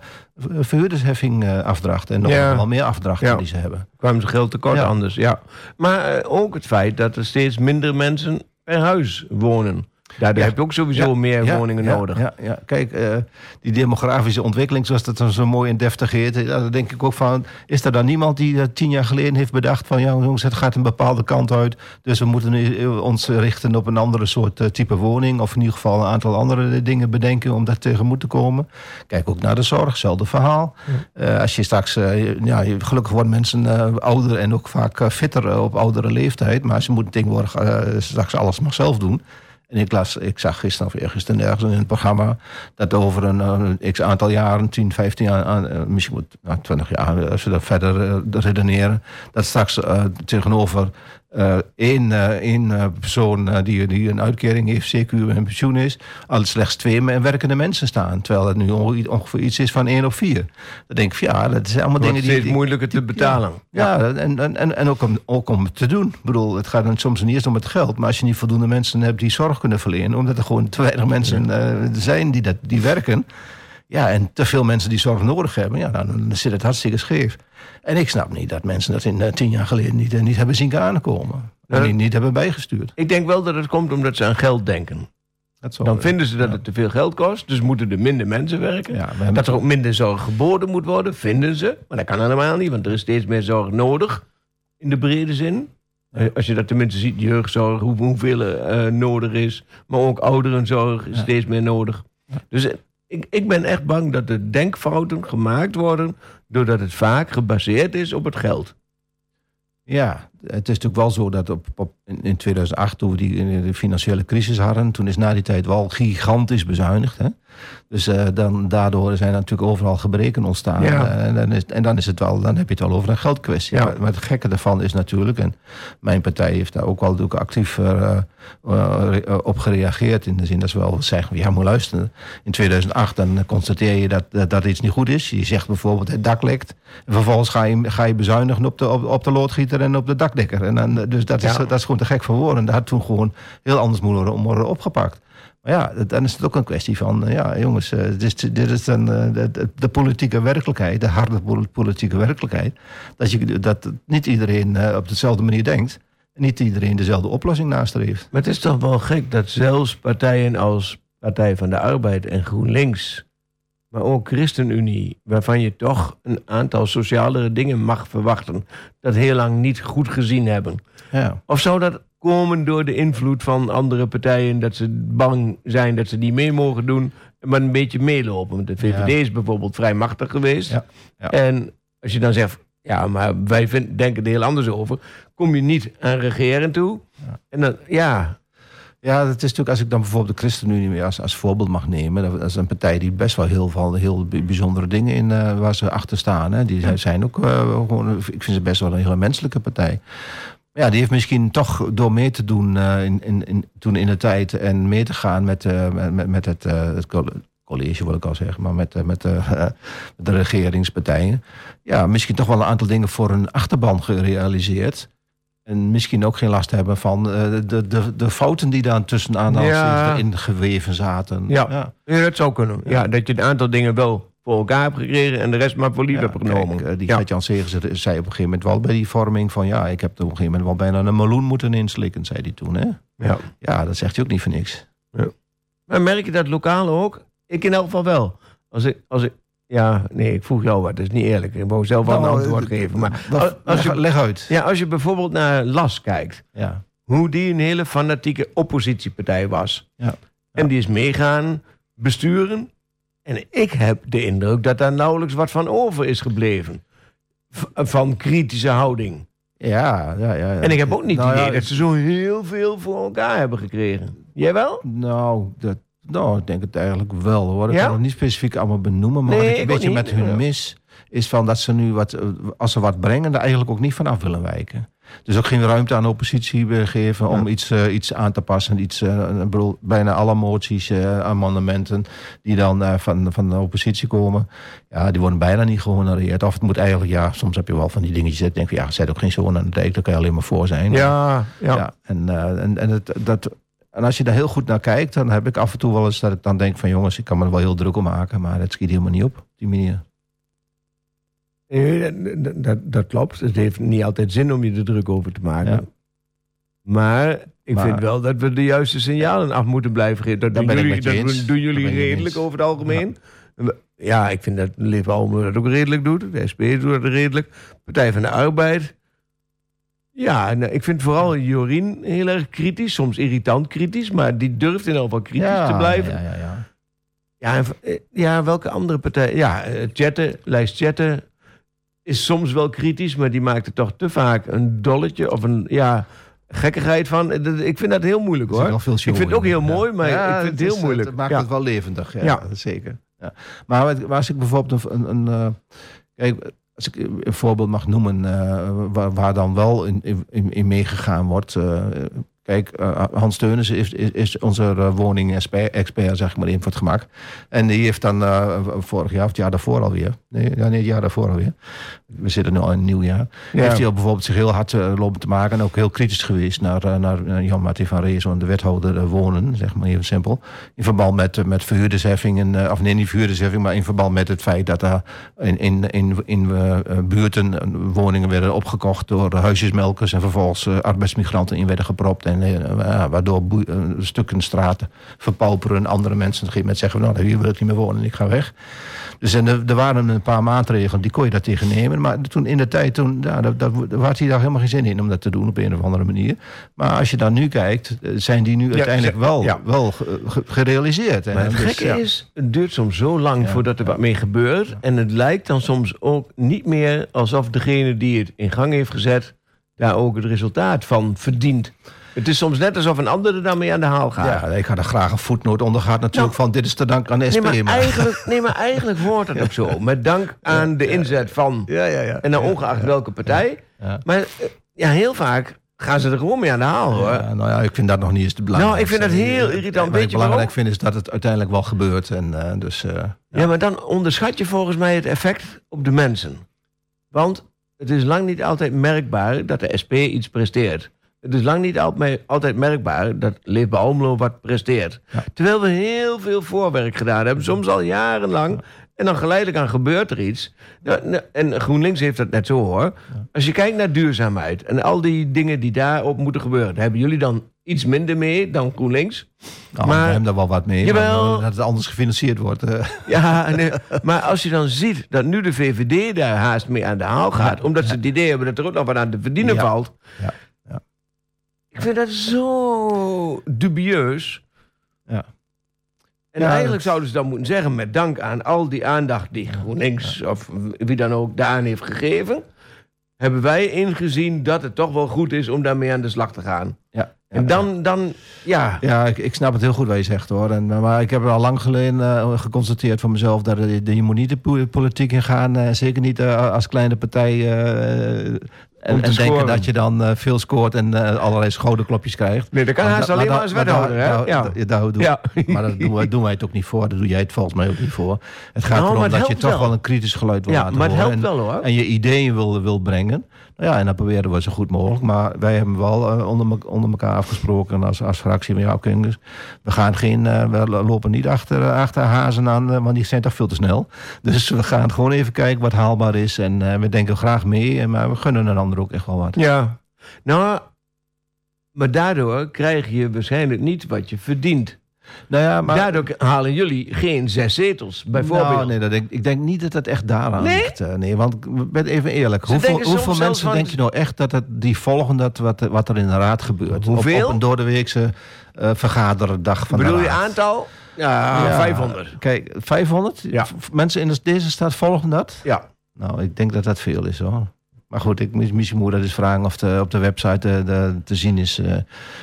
verhuurdersheffing eh. En nog Ja. wel meer afdrachten Ja. die ze hebben. kwamen ze geld tekort Ja. anders, ja. Maar eh, ook het feit dat er steeds minder mensen per huis wonen. Daar Ja. heb je ook sowieso Ja, meer ja, woningen ja, nodig. Ja, ja. Kijk, eh, die demografische ontwikkeling, zoals dat dan zo mooi en deftig heet, ja, daar denk ik ook van, is er dan niemand die dat tien jaar geleden heeft bedacht van, ja jongens, het gaat een bepaalde kant uit, dus we moeten nu, eh, ons richten op een andere soort eh, type woning, of in ieder geval een aantal andere dingen bedenken om daar tegemoet te komen. Kijk ook naar de zorg, hetzelfde verhaal. Eh, als je straks, eh, ja, je- gelukkig worden mensen eh, ouder en ook vaak eh, fitter eh, op oudere leeftijd, maar ze moeten tegenwoordig eh, straks alles maar zelf doen. En ik, ik zag gisteren of eergisteren ergens in het programma... dat over een, eh, x aantal jaren, 10, 15 jaar, eh, misschien moet, nou, 20 jaar... eh, als we dat verder eh, redeneren... dat straks eh, tegenover eh, één, eh, één eh, persoon eh, die, die een uitkering heeft... CQ en pensioen is... al slechts twee werkende mensen staan. Terwijl het nu onge- ongeveer iets is van één op vier. Dan denk ik ja, dat zijn allemaal Het dingen die... steeds die- moeilijker te betalen. ja, en, en, en, en ook, om, ook om het te doen. Ik bedoel, het gaat dan soms niet eens om het geld. Maar als je niet voldoende mensen hebt die zorg kunnen verlenen... omdat er gewoon te weinig mensen eh, zijn die, dat, die werken... ja, en te veel mensen die zorg nodig hebben... ja, dan, dan zit het hartstikke scheef. En ik snap niet dat mensen dat in eh, tien jaar geleden niet, eh, niet hebben zien aankomen. En Ja. niet, niet hebben bijgestuurd. Ik denk wel dat het komt omdat ze aan geld denken. Dan vinden ze dat het te veel geld kost, dus moeten er minder mensen werken. Ja, we hebben- Dat er ook minder zorg geboden moet worden, vinden ze. Maar dat kan helemaal niet, want er is steeds meer zorg nodig. In de brede zin. Eh, Als je dat tenminste ziet, jeugdzorg, hoe, hoeveel er eh, nodig is. Maar ook ouderenzorg is Ja. steeds meer nodig. Dus eh, ik, ik ben echt bang dat de denkfouten gemaakt worden... doordat het vaak gebaseerd is op het geld. Ja, het is natuurlijk wel zo dat op, op, in in 2008, toen we die, de financiële crisis hadden, toen is na die tijd wel gigantisch bezuinigd. Hè? Dus eh, dan, daardoor zijn natuurlijk overal gebreken ontstaan. Ja. Eh, en, dan is, en dan, is het wel, dan heb je het wel over een geldkwestie. Ja. Maar, maar het gekke daarvan is natuurlijk, en mijn partij heeft daar ook wel natuurlijk actief eh, op gereageerd. In de zin dat ze wel zeggen, ja, moet luisteren. In 2008 dan constateer je dat, dat, dat iets niet goed is. Je zegt bijvoorbeeld, het dak lekt. En vervolgens ga je, ga je bezuinigen op de, op, op de loodgieter en op de En dan, eh, dus dat is, Ja. dat is gewoon te gek voor woorden. Dat had toen gewoon heel anders moeten worden, opgepakt. Maar ja, dan is het ook een kwestie van, eh, ja jongens, eh, dit, is, dit is dan eh, de, de- politieke werkelijkheid, de harde pol- politieke werkelijkheid. Dat, je, dat niet iedereen eh, op dezelfde manier denkt. En niet iedereen dezelfde oplossing nastreeft. Maar het is toch wel gek dat zelfs partijen als Partij van de Arbeid en GroenLinks... maar ook ChristenUnie, waarvan je toch een aantal socialere dingen mag verwachten... dat heel lang niet goed gezien hebben. Ja. Of zou dat komen door de invloed van andere partijen... dat ze bang zijn dat ze niet mee mogen doen... maar een beetje meelopen. Want de VVD Ja. is bijvoorbeeld vrij machtig geweest. Ja, ja. En als je dan zegt, ja, maar wij vind, denken er heel anders over, kom je niet aan regeren toe. Ja. En dan, ja, Ja, dat is natuurlijk, als ik dan bijvoorbeeld de ChristenUnie als, als voorbeeld mag nemen. Dat is een partij die best wel heel veel heel bij- bijzondere dingen in uh, waar ze achter staan. Hè. Die zijn- zijn ook uh, gewoon, ik vind ze best wel een hele menselijke partij. Maar ja, die heeft misschien toch door mee te doen uh, in, in, in, toen in de tijd en mee te gaan met, met, met het, het college, wil ik al zeggen, maar met, met de regeringspartijen. Ja, misschien toch wel een aantal dingen voor een achterban gerealiseerd. En misschien ook geen last hebben van uh, de, de, de fouten die daar tussen Ja. in geweven zaten. Ja. Ja. ja, dat zou kunnen. Ja. ja. dat je een aantal dingen wel voor elkaar hebt gekregen en de rest maar voor lief hebt genomen. Kijk, uh, die Gert-Jan Segers zei op een gegeven moment wel bij die vorming van... ja, ik heb op een gegeven moment wel bijna een meloen moeten inslikken, zei hij toen. Hè? Ja. ja, dat zegt hij ook niet voor niks. Ja. Maar merk je dat lokaal ook? Ik in elk geval wel. Als ik, als ik, ja, nee, ik vroeg jou wat. Dat is niet eerlijk. Ik wou zelf wel Nou, een antwoord geven. Maar als, als je, leg uit. Ja, als je bijvoorbeeld naar Las kijkt. Ja. Hoe die een hele fanatieke oppositiepartij was. Ja. En die is meegaan besturen. En ik heb de indruk dat daar nauwelijks wat van over is gebleven. V van kritische houding. Ja, ja, ja, ja. En ik heb ook niet het nou, idee ja, dat ze zo heel veel voor elkaar hebben gekregen. Jij wel? Nou, dat, nou, ik denk het eigenlijk wel hoor. Ik Ja? kan het niet specifiek allemaal benoemen. Maar Nee, wat ik een beetje met hun mis... is van dat ze nu, wat, eh, als ze wat brengen... er eigenlijk ook niet vanaf willen wijken. Dus ook geen ruimte aan de oppositie geven... om iets, uh, iets aan te passen. Iets, uh, ik bedoel, bijna alle moties, uh, amendementen... die dan van, van de oppositie komen... ja, die worden bijna niet gehonoreerd. Of het moet eigenlijk, ja, soms heb je wel van die dingetjes... dat je denkt, van, ja, zet ook geen zoon aan de dijk... daar kan je alleen maar voor zijn. Ja, ja. Ja, en, en, en, het, dat, en als je daar heel goed naar kijkt, dan heb ik af en toe wel eens dat ik dan denk van jongens, ik kan me er wel heel druk om maken, maar het schiet helemaal niet op, op die manier. Nee, dat, dat, dat, klopt. Het heeft niet altijd zin om je er druk over te maken. Ja. Maar ik Maar- vind wel dat we de juiste signalen af moeten blijven geven. Dat doen jullie, dat doen jullie redelijk over het algemeen. Ja, ik vind dat Leef dat ook redelijk doet. De SP doet dat redelijk. Partij van de Arbeid. Ja, en, eh, ik vind vooral Jorien heel erg kritisch. Soms irritant kritisch. Maar die durft in ieder geval kritisch te blijven. Ja, ja, ja. Ja, en, eh, ja, welke andere partij? Ja, eh, chatten, lijst chatten is soms wel kritisch, maar die maakt er toch te vaak een dolletje of een ja, gekkigheid van. Ik vind dat heel moeilijk hoor. Ik vind het ook heel mooi, maar Ja, ik vind het heel is, moeilijk. Het maakt Ja. het wel levendig, ja, zeker. Ja. Maar als ik bijvoorbeeld een, een, een kijk, als ik een voorbeeld mag noemen, eh, waar, waar dan wel in, in, in meegegaan wordt. eh, Kijk, eh, Hans Teunens is, is, is onze uh, woning-expert, zeg ik maar even voor het gemak. En die heeft dan eh, vorig jaar, of het jaar daarvoor alweer. Nee, ja, nee, het jaar daarvoor alweer. We zitten nu al in een nieuw jaar. Ja. Heeft hij al bijvoorbeeld zich heel hard eh, lopen te maken. En ook heel kritisch geweest naar, eh, naar eh, Jan-Martin van Reeson, de wethouder eh, wonen, zeg maar even simpel. In verband met, eh, met verhuurdersheffingen, eh, of nee, niet verhuurdersheffing, maar in verband met het feit dat er in, in, in, in eh, buurten eh, woningen werden opgekocht door huisjesmelkers en vervolgens eh, arbeidsmigranten in werden gepropt. En eh, waardoor boe- eh, stukken straten verpauperen en andere mensen moment zeggen: Nou, hier wil ik niet meer wonen, ik ga weg. Dus en er, er waren een paar maatregelen, die kon je daar tegen nemen. Maar toen in de tijd, toen, ja, dat, dat, daar had hij daar helemaal geen zin in om dat te doen op een of andere manier. Maar als je dan nu kijkt, eh, zijn die nu uiteindelijk wel, ja. wel ge- ge- gerealiseerd. En het dus, gekke is, het duurt soms zo lang voordat er wat mee gebeurt. En het lijkt dan soms ook niet meer alsof degene die het in gang heeft gezet... daar ook het resultaat van verdient. Het is soms net alsof een ander er dan mee aan de haal gaat. Ja, ik had er graag een voetnoot onder gehad natuurlijk Nou, van dit is te danken aan de SP. Nee maar, eigenlijk, nee, maar eigenlijk hoort het ook zo. Met dank aan de inzet van... ja, ja, ja. En dan ongeacht welke partij. Maar eh, ja, heel vaak gaan ze er gewoon mee aan de haal, hoor. Ja, nou ja, ik vind dat nog niet eens te belangrijk. Nou, ik vind dat heel irritant. Wat Weet ik belangrijk waarom? vind is dat het uiteindelijk wel gebeurt. En, eh, dus, eh, Ja. maar dan onderschat je volgens mij het effect op de mensen. Want het is lang niet altijd merkbaar dat de SP iets presteert. Het is lang niet altijd merkbaar dat Leefbaar Almelo wat presteert. Ja. Terwijl we heel veel voorwerk gedaan hebben, soms al jarenlang. En dan geleidelijk aan gebeurt er iets. Nou, En GroenLinks heeft dat net zo hoor. Als je kijkt naar duurzaamheid en al die dingen die daarop moeten gebeuren, daar hebben jullie dan iets minder mee dan GroenLinks. nou, Maar- we hebben daar wel wat mee. Jawel. maar Dat het anders gefinancierd wordt. eh. Ja, nee, maar als je dan ziet dat nu de VVD daar haast mee aan de haal gaat, omdat ze het idee hebben dat er ook nog wat aan te verdienen Ja. valt. Ja. Ik vind dat zo dubieus. Ja. En Ja, eigenlijk dat- zouden ze dan moeten zeggen... met dank aan al die aandacht die GroenLinks... of wie dan ook daaraan heeft gegeven... hebben wij ingezien dat het toch wel goed is om daarmee aan de slag te gaan. Ja, En dan, dan ja... Ja, ik, ik snap het heel goed wat je zegt hoor. En, maar ik heb er al lang geleden eh, geconstateerd voor mezelf dat je, je moet niet de po- politiek in gaan. eh, zeker niet eh, als kleine partij. En, denken dat je dan eh, veel scoort en eh, allerlei schouderklopjes krijgt. Nee, dat kan haast alleen maar als daar- wethouder, hè? daar- Ja. daar- daar doen- Ja. Maar dat doen wij, doen wij het ook niet voor. Daar doe jij het volgens mij ook niet voor. Het gaat Nou, erom het dat je toch wel. wel een kritisch geluid wil Ja, laten maar het horen. helpt en, wel, hoor. En je ideeën wil, wil brengen. Ja, en dat proberen we zo goed mogelijk. Maar wij hebben wel eh, onder, onder elkaar afgesproken als, als fractie. Ja, oké, dus we gaan geen, eh, we lopen niet achter, eh, achter hazen aan, want die zijn toch veel te snel. Dus we gaan gewoon even kijken wat haalbaar is. En we denken graag mee, maar we gunnen een ander ook echt wel wat. Ja. Nou, maar daardoor krijg je waarschijnlijk niet wat je verdient. Nou ja, maar... Daardoor halen jullie geen zes zetels, bijvoorbeeld. Nou, nee, dat denk, ik denk niet dat het echt daaraan Nee? ligt. eh, nee, want ik ben even eerlijk. Ze Hoeveel, hoeveel mensen van- denk je nou echt dat het die volgen dat wat, wat er in de raad gebeurt? Hoeveel? Op, op een doordeweekse eh vergaderdag van Bedoel de je raad. aantal? Ja, Ja, 500. Kijk, 500? Ja. V- Mensen in deze stad volgen dat? Ja. Nou, ik denk dat dat veel is hoor. Maar goed, ik, misschien moet dat eens vragen of de, op de website eh, de, te zien is eh,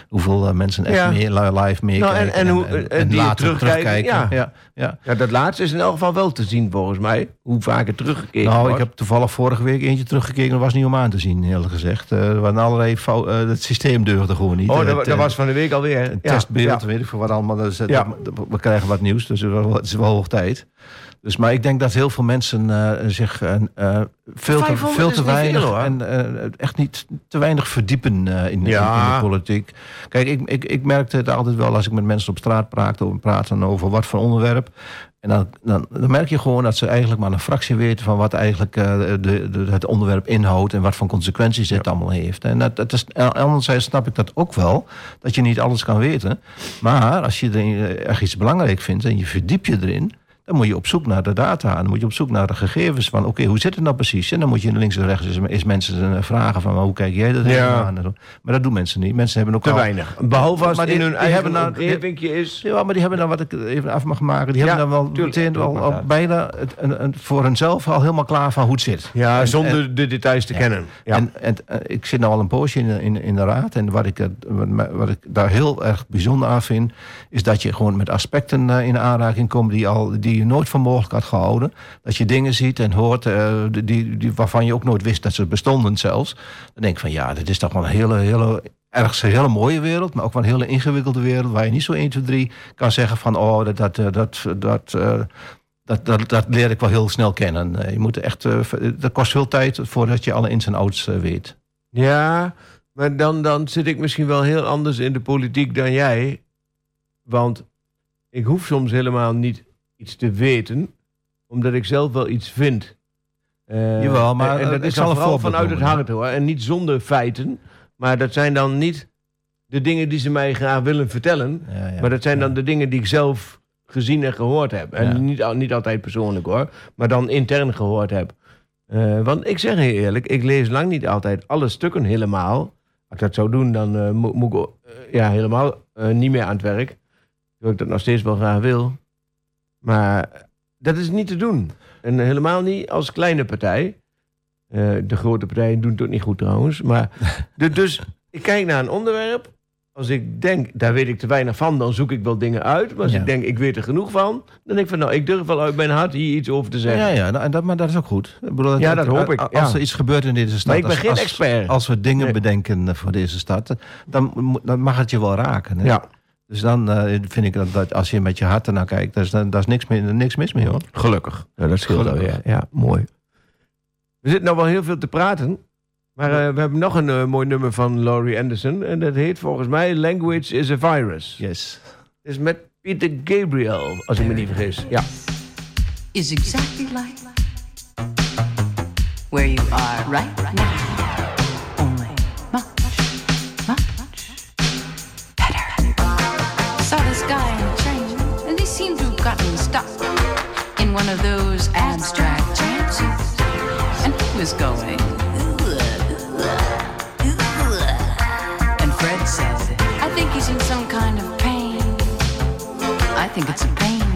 hoeveel eh, mensen echt Ja. meer, li- live meekijken. Nou, en- en hoe- en die later terugkijken, ja. Ja, ja. ja, dat laatste is in elk geval wel te zien volgens mij. Hoe vaak het teruggekeken Nou, wordt. ik heb toevallig vorige week eentje teruggekeken. Dat was niet om aan te zien, eerlijk gezegd. Eh, er waren allerlei fou- eh, het systeem deugde gewoon niet. Oh, Eh, dat, het, dat eh, was van de week alweer. een testbeeld, weet ik veel wat allemaal. Dus, eh, we krijgen wat nieuws, dus het is wel, het is wel hoog tijd. Dus, maar ik denk dat heel veel mensen eh, zich eh, eh, veel, te, 500 veel te weinig veel, en echt niet te weinig verdiepen in, in- Ja. in, de politiek. Kijk, ik, ik, ik merkte het altijd wel als ik met mensen op straat praatte, over, praten over wat voor onderwerp. En dan, dan, dan merk je gewoon dat ze eigenlijk maar een fractie weten van wat eigenlijk de, de, het onderwerp inhoudt en wat voor consequenties het allemaal heeft. En dat, dat is, anderzijds snap ik dat ook wel, dat je niet alles kan weten. Maar als je er echt iets belangrijk vindt en je verdiep je erin, dan moet je op zoek naar de data. Dan moet je op zoek naar de gegevens van, oké, hoe zit het nou precies? En dan moet je links en rechts eens, eens mensen eh, vragen van, hoe kijk jij dat Ja. aan? En zo. Maar dat doen mensen niet. Mensen hebben ook Te al- weinig. Behalve als Maar het in die- hun die eigen hebben nou- omgeving is. Ja, maar die hebben dan, wat ik even af mag maken, die Ja, hebben dan wel tuurlijk. meteen al, bijna het, een, een, voor hunzelf al helemaal klaar van hoe het zit. Ja, En- zonder de details te kennen. Ja. En, en eh, ik zit nou al een poosje in, de- in, in de raad. En wat ik, wat ik daar heel erg bijzonder aan vind... is dat je gewoon met aspecten eh, in aanraking komt... Die, al, die je nooit voor mogelijk had gehouden. Dat je dingen ziet en hoort eh, die, die, waarvan je ook nooit wist dat ze bestonden zelfs. Dan denk ik van ja, dit is toch wel een hele, hele, ergens een hele mooie wereld... maar ook wel een hele ingewikkelde wereld... waar je niet zo 1, 2, 3 kan zeggen van... oh, dat, dat, eh, dat, dat, eh, dat, dat, dat leer ik wel heel snel kennen. Je moet echt, dat kost veel tijd voordat je alle ins en outs weet. Ja, maar dan, dan zit ik misschien wel heel anders in de politiek dan jij. Want ik hoef soms helemaal niet iets te weten, omdat ik zelf wel iets vind. Eh, Jawel, maar, en, en dat is dan vooral vanuit het hart hoor. En niet zonder feiten. Maar dat zijn dan niet de dingen die ze mij graag willen vertellen. Ja, ja. Maar dat zijn dan de dingen die ik zelf gezien en gehoord heb. En niet, niet altijd persoonlijk hoor, maar dan intern gehoord heb. Eh, want ik zeg heel eerlijk, ik lees lang niet altijd alle stukken helemaal. Als ik dat zou doen, dan eh, moet, moet ik ja, helemaal niet meer aan het werk. Terwijl ik dat nog steeds wel graag wil. Maar dat is niet te doen. En helemaal niet als kleine partij. Eh, de grote partijen doen het ook niet goed trouwens. Maar de, dus ik kijk naar een onderwerp. Als ik denk, daar weet ik te weinig van, dan zoek ik wel dingen uit. Maar als Ja. ik denk, ik weet er genoeg van, dan denk ik van, nou, ik durf wel uit mijn hart hier iets over te zeggen. Ja, ja nou, en dat, maar dat is ook goed. Ik bedoel, Ja, dat hoop ik, Als ja. er iets gebeurt in deze stad... Maar ik ben als, geen als, expert. Als we dingen Nee. bedenken eh, voor deze stad... dan, dan mag het je wel raken. Hè? Ja, Dus dan eh, vind ik dat, dat als je met je hart ernaar kijkt... daar is, daar is niks, meer, niks mis mee, hoor. gelukkig. Ja, dat scheelt alweer. Ja, mooi. We zitten nou wel heel veel te praten. Maar eh, we hebben nog een eh, mooi nummer van Laurie Anderson. En dat heet volgens mij Language is a Virus. Yes. Het is met Peter Gabriel, als ik me niet vergis. Ja. is exactly like where you are right now. Stuck in one of those abstract trances. And he was going. And Fred said, I think he's in some kind of pain. I think it's a pain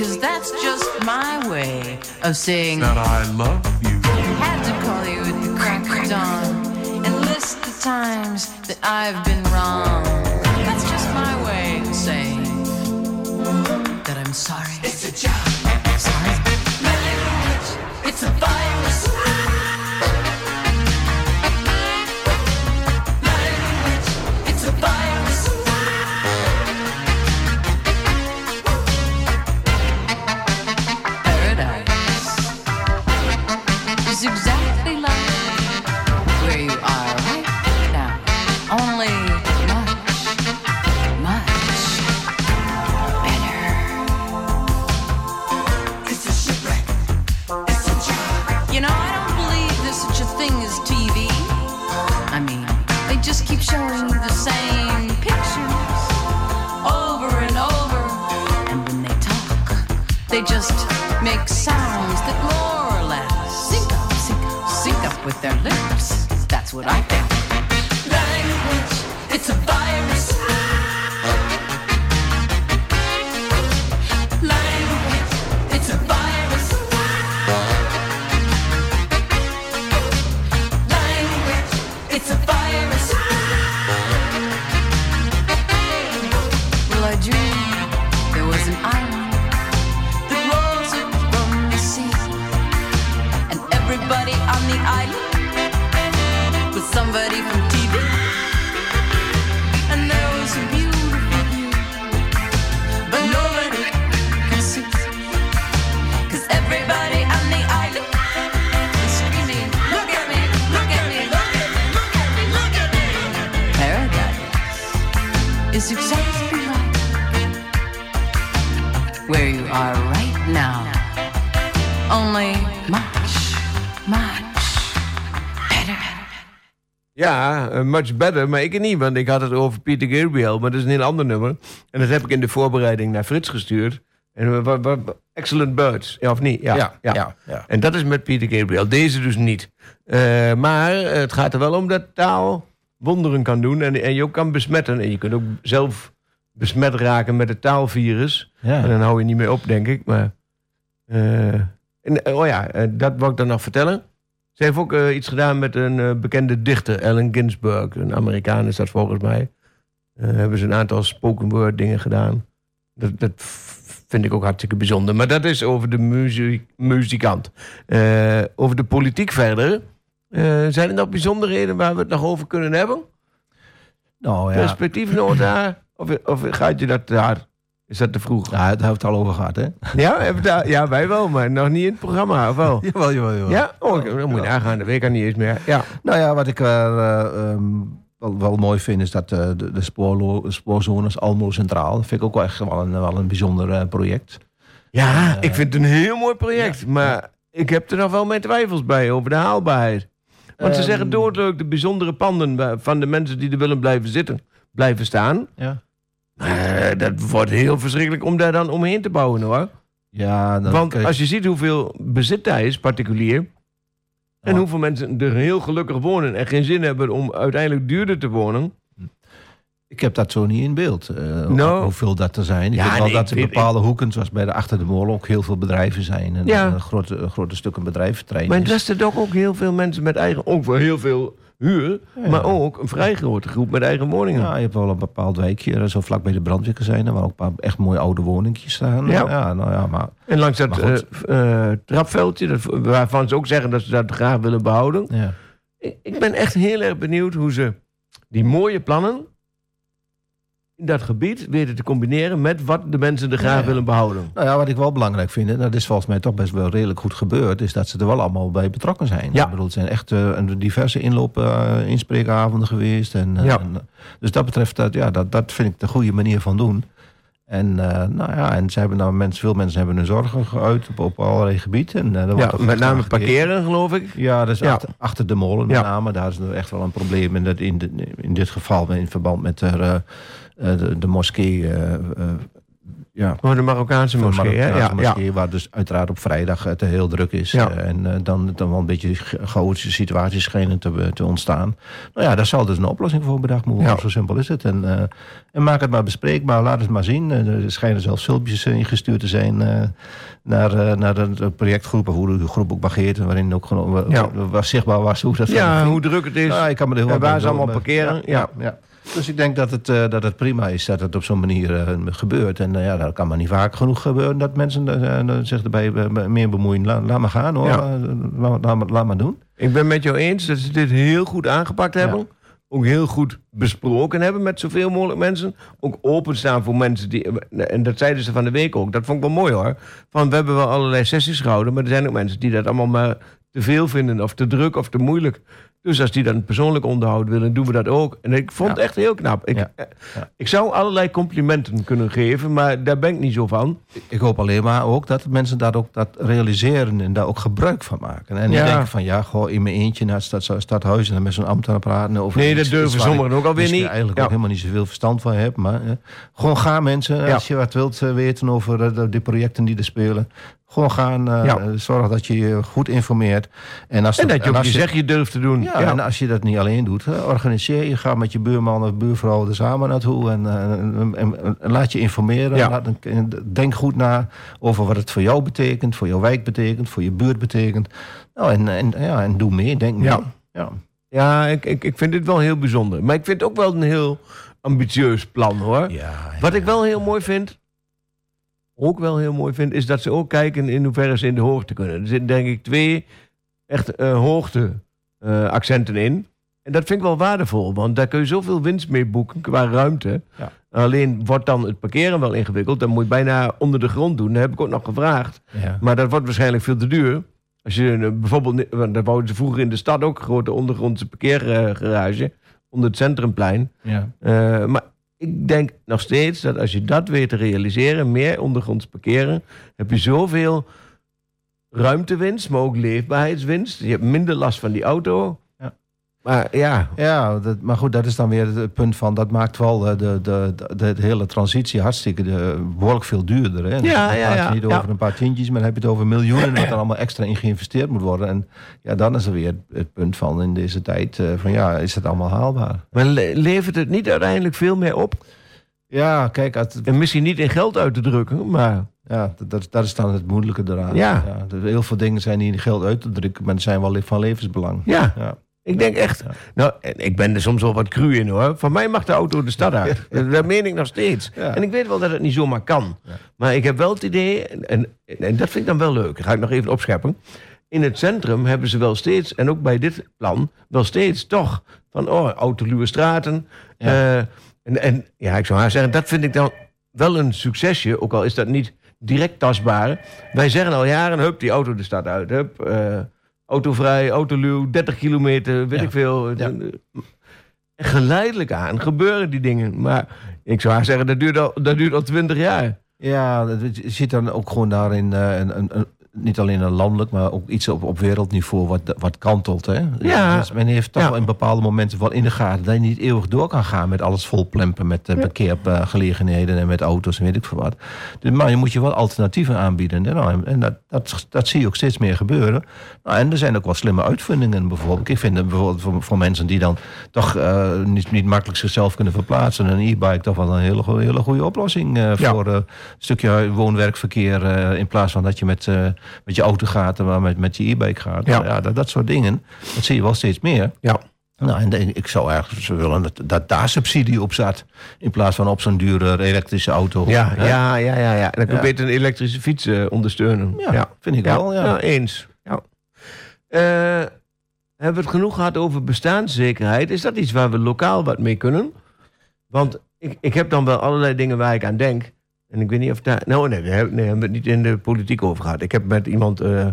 because that's just my way of saying That I love you. had to call you at the crack of dawn and list the times that I've been with their lips. That's what I think. Much better, maar ik niet, want ik had het over Peter Gabriel, maar dat is een heel ander nummer. En dat heb ik in de voorbereiding naar Frits gestuurd. En we- we- Excellent Birds, ja of niet? Ja, Ja, ja, ja. En dat is met Peter Gabriel, deze dus niet. Eh, maar het gaat er wel om dat taal wonderen kan doen en, en je ook kan besmetten. En je kunt ook zelf besmet raken met het taalvirus. Ja. En dan hou je niet meer op, denk ik. Maar, eh, en, eh, oh ja, eh, dat wou ik dan nog vertellen. Ze heeft ook eh, iets gedaan met een eh, bekende dichter, Allen Ginsberg. Een Amerikaan is dat volgens mij. Eh, hebben ze een aantal spoken word dingen gedaan. Dat, dat vind ik ook hartstikke bijzonder. Maar dat is over de muziek, muzikant. Over de politiek verder. Zijn er nog bijzonderheden waar we het nog over kunnen hebben? Nou ja, Perspectiefnota? Of, of gaat je dat daar? Is dat te vroeg? ja daar hebben we het al over gehad, hè? Ja, daar- ja, wij wel, maar nog niet in het programma, of wel? Jawel, jawel, jawel. Ja? Oh, dan moet je nagaan, dat weet ik al niet eens meer. Ja. Nou ja, wat ik eh, ehm, wel, wel mooi vind is dat eh, de, de spoorlo- spoorzones Almelo Centraal. Dat vind ik ook wel echt wel een, wel een bijzonder eh, project. Ja, ik vind het een heel mooi project. maar ik heb er nog wel mijn twijfels bij over de haalbaarheid. Want ze Ehm. zeggen doodleuk de bijzondere panden van de mensen die er willen blijven zitten, blijven staan. Ja. Maar dat wordt heel verschrikkelijk om daar dan omheen te bouwen hoor. Ja, dan Want kijk- als je ziet hoeveel bezit daar is, particulier. En hoeveel mensen er heel gelukkig wonen en geen zin hebben om uiteindelijk duurder te wonen. Ik heb dat zo niet in beeld, eh, Nou. hoeveel dat er zijn. Ik Ja, weet wel nee, dat ik weet- bepaalde hoeken, zoals bij de Achter de Molen, ook heel veel bedrijven zijn. En Ja. een grote, grote stukken bedrijventerrein Maar in is. Dresden toch ook heel veel mensen met eigen... Ook wel heel veel huur, maar ook een vrij grote groep met eigen woningen. Ja, je hebt wel een bepaald wijkje, zo vlak bij de brandwinkel waar ook een paar echt mooie oude woningjes staan. Ja. nou ja, maar En langs dat eh, eh, trapveldje, dat, waarvan ze ook zeggen dat ze dat graag willen behouden. ja. Ik, ik ben echt heel erg benieuwd hoe ze die mooie plannen in dat gebied weten te combineren met wat de mensen er graag Ja, willen behouden. Nou ja, wat ik wel belangrijk vind, en dat is volgens mij toch best wel redelijk goed gebeurd, is dat ze er wel allemaal bij betrokken zijn. Ja. Ik bedoel, het zijn echt een diverse inlopen, eh, inspreekavonden geweest. En, eh, Ja. en, dus dat betreft, dat, ja, dat, dat vind ik de goede manier van doen. En, nou ja, en ze hebben nou mensen, veel mensen hebben hun zorgen geuit op, op allerlei gebieden. En, wordt Ja, met name parkeren, geloof ik. Ja, dat is Ja. Achter, achter de molen met Ja. name. Daar is er echt wel een probleem. En dat in, de, in dit geval in verband met de, de, de moskee. eh, eh, ja, Oh, de Marokkaanse de moskee? Marokkaanse Ja, ja. moskee, waar dus uiteraard op vrijdag het heel druk is. Ja. Eh, en eh, dan, dan wel een beetje cha- chaotische situaties schijnen te, te ontstaan. Nou ja, daar zal dus een oplossing voor bedacht moeten worden. Ja. Zo simpel is het. En, eh, en maak het maar bespreekbaar, laat het maar zien. Eh, er schijnen zelfs filmpjes eh, ingestuurd te zijn eh, naar, eh, naar de, de projectgroep, of hoe de groep ook bageert. En waarin ook gewoon Ja. was zichtbaar was hoe dat Ja, hoe druk het is. Ja, ik kan me er heel En waar ze allemaal parkeren, ja. ja. Dus ik denk dat het, eh, dat het prima is dat het op zo'n manier eh, gebeurt. En eh, ja, dat kan maar niet vaak genoeg gebeuren dat mensen zich erbij meer bemoeien. La- laat maar gaan hoor. Ja. Laat, laat maar doen. Ik ben met jou eens dat ze dit heel goed aangepakt hebben. Ook heel goed besproken hebben met zoveel mogelijk mensen. Ook openstaan voor mensen die. En dat zeiden ze van de week ook. Dat vond ik wel mooi hoor. Van we hebben wel allerlei sessies gehouden. Maar er zijn ook mensen die dat allemaal maar te veel vinden. Of te druk of te moeilijk. Dus als die dan persoonlijk onderhoud willen, doen we dat ook. En ik vond het Ja. echt heel knap. Ik, Ja. eh, Ja. ik zou allerlei complimenten kunnen geven. Maar daar ben ik niet zo van. Ik hoop alleen maar ook dat mensen daar ook dat realiseren en daar ook gebruik van maken. En niet denken van ja, gewoon in mijn eentje naar het stad, stadhuis en dan met zo'n ambtenaar praten over. Nee, dat durven sommigen ik ook alweer misschien niet. eigenlijk Ja. ook helemaal niet zoveel verstand van heb. Maar eh, gewoon gaan mensen, als je wat wilt eh, weten over de, de projecten die er spelen. Gewoon gaan, eh, Ja. zorg dat je je goed informeert. En, als En dat je ook als je zegje durft te doen. ja, en als je dat niet alleen doet, organiseer je. Ga met je buurman of buurvrouw er samen naartoe. En, eh, en, en- en laat je informeren. Ja. Laat, en denk goed na over wat het voor jou betekent. Voor jouw wijk betekent. Voor je buurt betekent. Nou, en, en, ja, en doe mee. Denk mee. Ja. Ja. Ja, ik, ik, ik vind dit wel heel bijzonder. Maar ik vind het ook wel een heel ambitieus plan hoor. Ja, Wat ik wel heel mooi vind, ook wel heel mooi vind, is dat ze ook kijken in hoeverre ze in de hoogte kunnen. Er zitten denk ik twee echt eh, hoogte eh, accenten in. En dat vind ik wel waardevol, want daar kun je zoveel winst mee boeken qua ruimte. Ja. Alleen wordt dan het parkeren wel ingewikkeld. Dan moet je bijna onder de grond doen. Dat heb ik ook nog gevraagd. ja. Maar dat wordt waarschijnlijk veel te duur. Als je eh, bijvoorbeeld, want daar wouden ze vroeger in de stad ook een grote ondergrondse parkeergarage onder het centrumplein. ja. Eh, maar ik denk nog steeds dat als je dat weet te realiseren, meer ondergronds parkeren, heb je zoveel ruimtewinst, maar ook leefbaarheidswinst. Je hebt minder last van die auto. Ja. Maar ja, Ja, dat, maar goed, dat is dan weer het punt van... dat maakt wel eh, de, de, de, de, hele transitie hartstikke de, behoorlijk veel duurder. Hè? Ja, dan ja, praat je ja, niet ja. over een paar tientjes... maar dan heb je het over miljoenen... wat er allemaal extra in geïnvesteerd moet worden. En ja, dan is er weer het punt van in deze tijd... eh, van ja, is het allemaal haalbaar? maar le- levert het niet uiteindelijk veel meer op? Ja, kijk, het, En misschien niet in geld uit te drukken, maar ja, dat, dat is dan het moeilijke eraan. Ja. er- heel veel dingen zijn niet in geld uit te drukken... maar zijn wel van levensbelang. ja, Ja. Ik denk echt. Nou, ik ben er soms wel wat cru in hoor. Van mij mag de auto de stad uit. Dat meen ik nog steeds. En ik weet wel dat het niet zomaar kan. Maar ik heb wel het idee, en, en, en dat vind ik dan wel leuk. Dat ga ik nog even opscheppen. In het centrum hebben ze wel steeds, en ook bij dit plan, wel steeds toch van, oh, autoluwe straten. Ja. Eh, en, en ja, ik zou haar zeggen, dat vind ik dan wel een succesje. Ook al is dat niet direct tastbaar. Wij zeggen al jaren, hup, die auto de stad uit. Hup, eh, autovrij, autoluw, 30 kilometer, weet Ja. ik veel. Ja. En geleidelijk aan gebeuren die dingen. Maar ik zou haar zeggen, dat duurt al, dat duurt al 20 jaar. Ja, dat- je ziet dan ook gewoon daarin eh, een, een, niet alleen een landelijk, maar ook iets op, op wereldniveau wat, wat kantelt. Hè? Ja. Dus men heeft toch Ja. wel in bepaalde momenten wel in de gaten dat je niet eeuwig door kan gaan met alles vol plempen, met uh, parkeergelegenheden en met auto's en weet ik veel wat. Dus, maar je moet je wel alternatieven aanbieden. Nou, en en dat, dat, dat zie je ook steeds meer gebeuren. Nou, en er zijn ook wel slimme uitvindingen bijvoorbeeld. Ik vind het bijvoorbeeld voor, voor mensen die dan toch eh, niet, niet makkelijk zichzelf kunnen verplaatsen, een e-bike toch wel een hele, hele goede oplossing eh, Ja. voor een stukje woon-werkverkeer. in plaats van dat je met, met je auto gaat en maar met, met je e-bike gaat. Ja. Nou ja, dat, dat soort dingen, dat zie je wel steeds meer. Ja. Nou, en ik zou eigenlijk zo willen dat, dat daar subsidie op zat. In plaats van op zo'n dure elektrische auto. Ja, Hè? ja, ja, ja, ja. Dan kun je beter een elektrische fiets eh, ondersteunen. Ja, vind ik wel, ja. eens. Ja. Eh, hebben we het genoeg gehad over bestaanszekerheid? Is dat iets waar we lokaal wat mee kunnen? Want ik, ik heb dan wel allerlei dingen waar ik aan denk. En ik weet niet of daar... Nou, nee, daar heb- nee, hebben we het niet in de politiek over gehad. Ik heb met iemand eh, eh,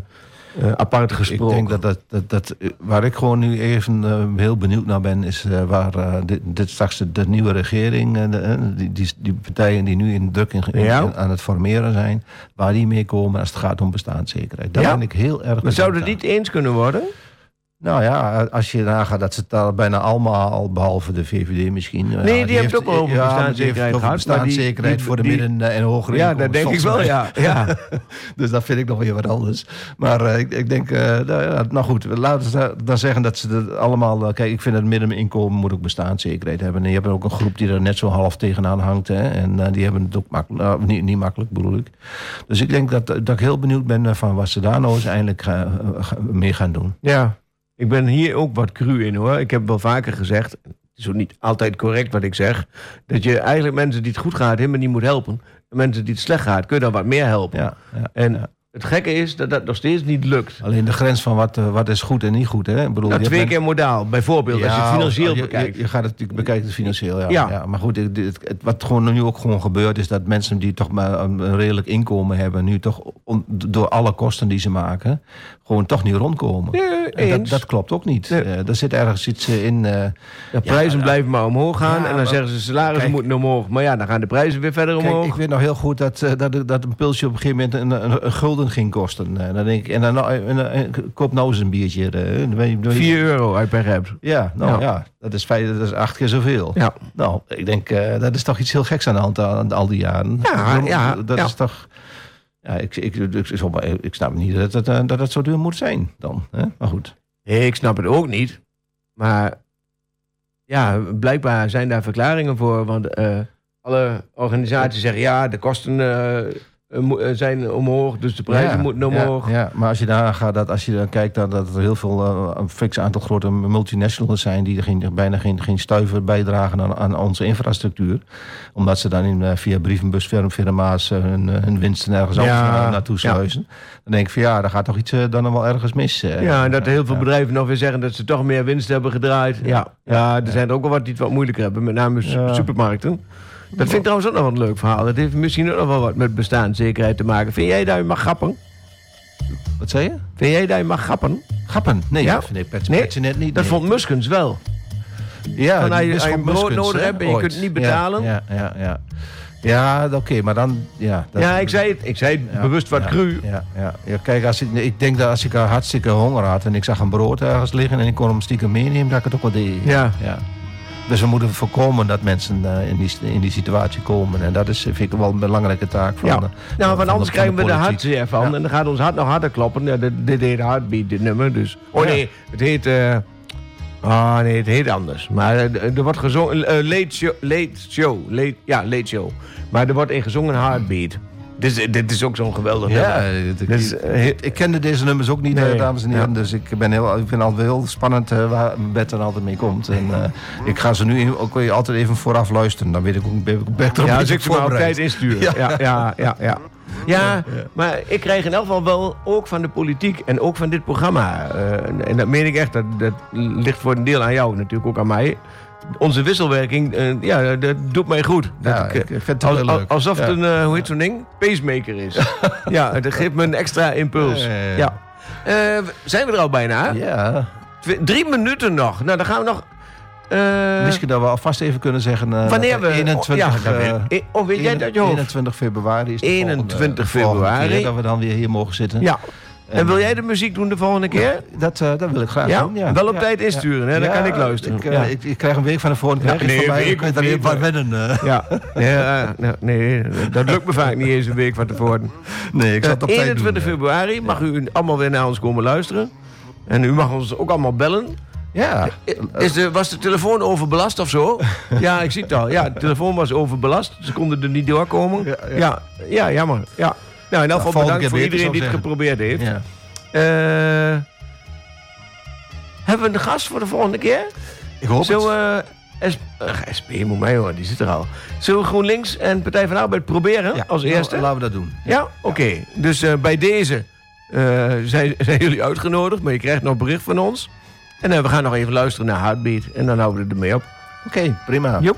apart Ik gesproken. denk dat, dat, dat, dat waar ik gewoon nu even eh, heel benieuwd naar ben, is waar dit, dit straks de, de nieuwe regering, de, die, die, die partijen die nu in druk in, in- Ja. in- aan het formeren zijn, waar die mee komen als het gaat om bestaanszekerheid. Daar Ja. ben ik heel erg. Maar zou het niet eens kunnen worden? Nou ja, als je nagaat dat ze het daar bijna allemaal, al behalve de VVD misschien. ja, die hebben het heeft- ook over ja, die bestaanszekerheid het gehad, die- Bestaanszekerheid die- voor de die- midden- en hogere Ja, dat denk ik wel, ja. ja. Dus dat vind ik nog weer wat anders. Maar eh, ik, ik denk, eh, nou, nou goed, laten we dan zeggen dat ze het allemaal... eh, kijk, ik vind dat middeninkomen moet ook bestaanszekerheid hebben. En je hebt ook een groep die er net zo half tegenaan hangt. Hè, en eh, die hebben het ook makkelijk, nou, niet, niet makkelijk bedoel ik. Dus ik denk dat, dat ik heel benieuwd ben eh, van wat ze daar nou eens eindelijk mee gaan doen. Ja, ik ben hier ook wat cru in hoor. Ik heb wel vaker gezegd, het is ook niet altijd correct wat ik zeg, dat je eigenlijk mensen die het goed gaat helemaal niet moet helpen. En mensen die het slecht gaat, kun je dan wat meer helpen. Ja, ja, En ja. het gekke is dat dat nog steeds niet lukt. Alleen de grens van wat, eh, wat is goed en niet goed. Hè? Ik bedoel, Nou, twee keer modaal, bijvoorbeeld, als je het financieel je- bekijkt. Je, je gaat het natuurlijk bekijken financieel, ja. Maar goed, het, wat gewoon nu ook gewoon gebeurt... is dat mensen die toch maar een, een redelijk inkomen hebben... nu toch on- door alle kosten die ze maken... gewoon toch niet rondkomen. En dat, dat klopt ook niet. Nee. Eh, er zit ergens iets eh, in... eh, de prijzen ja, blijven maar omhoog gaan Ja, en dan maar- zeggen ze salarissen kijk- moeten omhoog. Maar ja, dan gaan de prijzen weer verder Kijk, omhoog. ik weet nog heel goed dat, eh, dat, dat een pilsje op een gegeven moment een, een, een gulden ging kosten. Eh, dan denk ik, en dan en, en, en, koop nou eens een biertje. eh, dan weet je- dan weet je- 4 euro uit begrijp. Ja, nou Ja. ja, dat, is vijf, dat is acht keer zoveel. Ja. Nou, ik denk, eh, dat is toch iets heel geks aan de hand aan al die jaren. Ja, Dat- ja, Dat ja. is toch... Ja, ik, ik, ik, ik, snap niet dat het, eh, dat zo duur moet zijn dan. Hè? Maar goed. Ik snap het ook niet. Maar ja, blijkbaar zijn daar verklaringen voor. Want eh, alle organisaties zeggen ja, de kosten eh, zijn omhoog, dus de prijzen Ja, moeten omhoog. Ja, ja, maar als je daar gaat, dat als je dan kijkt dat, dat er heel veel, eh, een fix aantal grote multinationals zijn die er geen, bijna geen, geen stuiver bijdragen aan, aan onze infrastructuur. Omdat ze dan in, eh, via brievenbusfirma's eh, hun, eh, hun winsten ergens anders na- naartoe sluizen. Dan denk ik van ja, daar gaat toch iets eh, dan wel ergens mis. eh. Ja, en dat heel veel bedrijven nog weer zeggen dat ze toch meer winst hebben gedraaid. Ja, ja, er zijn er ook wel wat die het wat moeilijker hebben, met name supermarkten. Dat vind ik trouwens ook nog wel een leuk verhaal. Dat heeft misschien ook nog wel wat met bestaanszekerheid te maken. Vind jij dat je mag grappen? Wat zei je? Vind jij dat je mag grappen? Gappen? Nee, Ja? Nee, petje net niet. Dat nee. vond Muskens wel. ja, van als je- die als je Bisschop brood Muskens, nodig hebt en je kunt het niet betalen. Ja, ja, ja. Ja, oké, maar dan... Ja, dat- ja, ik zei het, ik zei het Ja, bewust wat ja, cru. Ja, ja. ja kijk, als ik, ik denk dat als ik hartstikke honger had en ik zag een brood ergens liggen en ik kon hem stiekem meenemen, dat ik het ook wel deed. Ja. ja. Dus we moeten voorkomen dat mensen eh, in, die, in die situatie komen. En dat is, vind ik wel een belangrijke taak van Ja. Nou, van want de- anders krijgen we de hartzeer van. Ja. En dan gaat ons hart nog harder kloppen. Ja, dit, dit heet Heartbeat, dit nummer. Dus. Oh Ja. nee, het heet... eh Ah nee, het heet anders. Maar eh, er wordt gezongen... eh, late show. Late show. Late, ja, late show. Maar er wordt in gezongen Heartbeat. Dit is, dit is ook zo'n geweldig Ja, nummer. he- ik kende deze nummers ook niet, Nee. eh, dames en heren. Ja. Dus ik, ben heel, ik vind het altijd heel spannend eh, waar Bert dan altijd mee komt. En eh, ik ga ze nu ook weer altijd even vooraf luisteren. Dan weet ik ook, ben ik beter op ja, beetje ik ze maar op tijd instuur. Ja, ja, ja, ja. ja. Ja, maar ik krijg in elk geval wel ook van de politiek en ook van dit programma. en dat meen ik echt, dat, dat ligt voor een deel aan jou, natuurlijk ook aan mij. Onze wisselwerking, eh, ja, dat doet mij goed. Dat ik, ik eh, vind het als- leuk. Alsof het Ja. een, eh, hoe heet zo'n ding? Pacemaker is. ja, dat geeft me een extra impuls. Ja, zijn we er al bijna? Ja, Twee- drie minuten nog. Nou, dan gaan we nog Misschien dat we alvast even kunnen zeggen... wanneer we... 21, ja, oh, weet jij dat hoofd? 21 februari is de 21 volgende- volgende februari. dat we dan weer hier mogen zitten. Ja. En wil jij de muziek doen de volgende keer? Dat, eh, dat wil ik graag Ja? doen. Ja. Wel op Ja. tijd insturen, hè? Dan Ja, kan ik luisteren. Ik, eh, Ja. ik, ik krijg een week van tevoren. Krijg nee, ik van mij, ik weet niet, even wat maar- wennen. eh. Ja, ja nee, nee, dat lukt me vaak niet eens een week van tevoren. Nee, ik zal het op Eh, tijd 21 doen. februari mag u allemaal weer naar ons komen luisteren. En u mag ons ook allemaal bellen. Ja, Is de, was de telefoon overbelast of zo? ja, ik zie het al. Ja, de telefoon was overbelast. Ze konden er niet doorkomen. Ja, Ja, ja. ja. jammer. Ja. Nou, in elk geval bedankt voor iedereen die het geprobeerd heeft. ja. Eh, hebben we een gast voor de volgende keer? Ik hoop Zullen het. we... SP, SP moet mij hoor, die zit er al. Zullen we GroenLinks en Partij van de Arbeid proberen Ja, als nou, eerste? laten we dat doen. Ja, oké. Dus eh, bij deze eh, zijn, zijn jullie uitgenodigd, maar je krijgt nog bericht van ons. En eh, we gaan nog even luisteren naar Heartbeat en dan houden we ermee op. Oké, prima. Joep.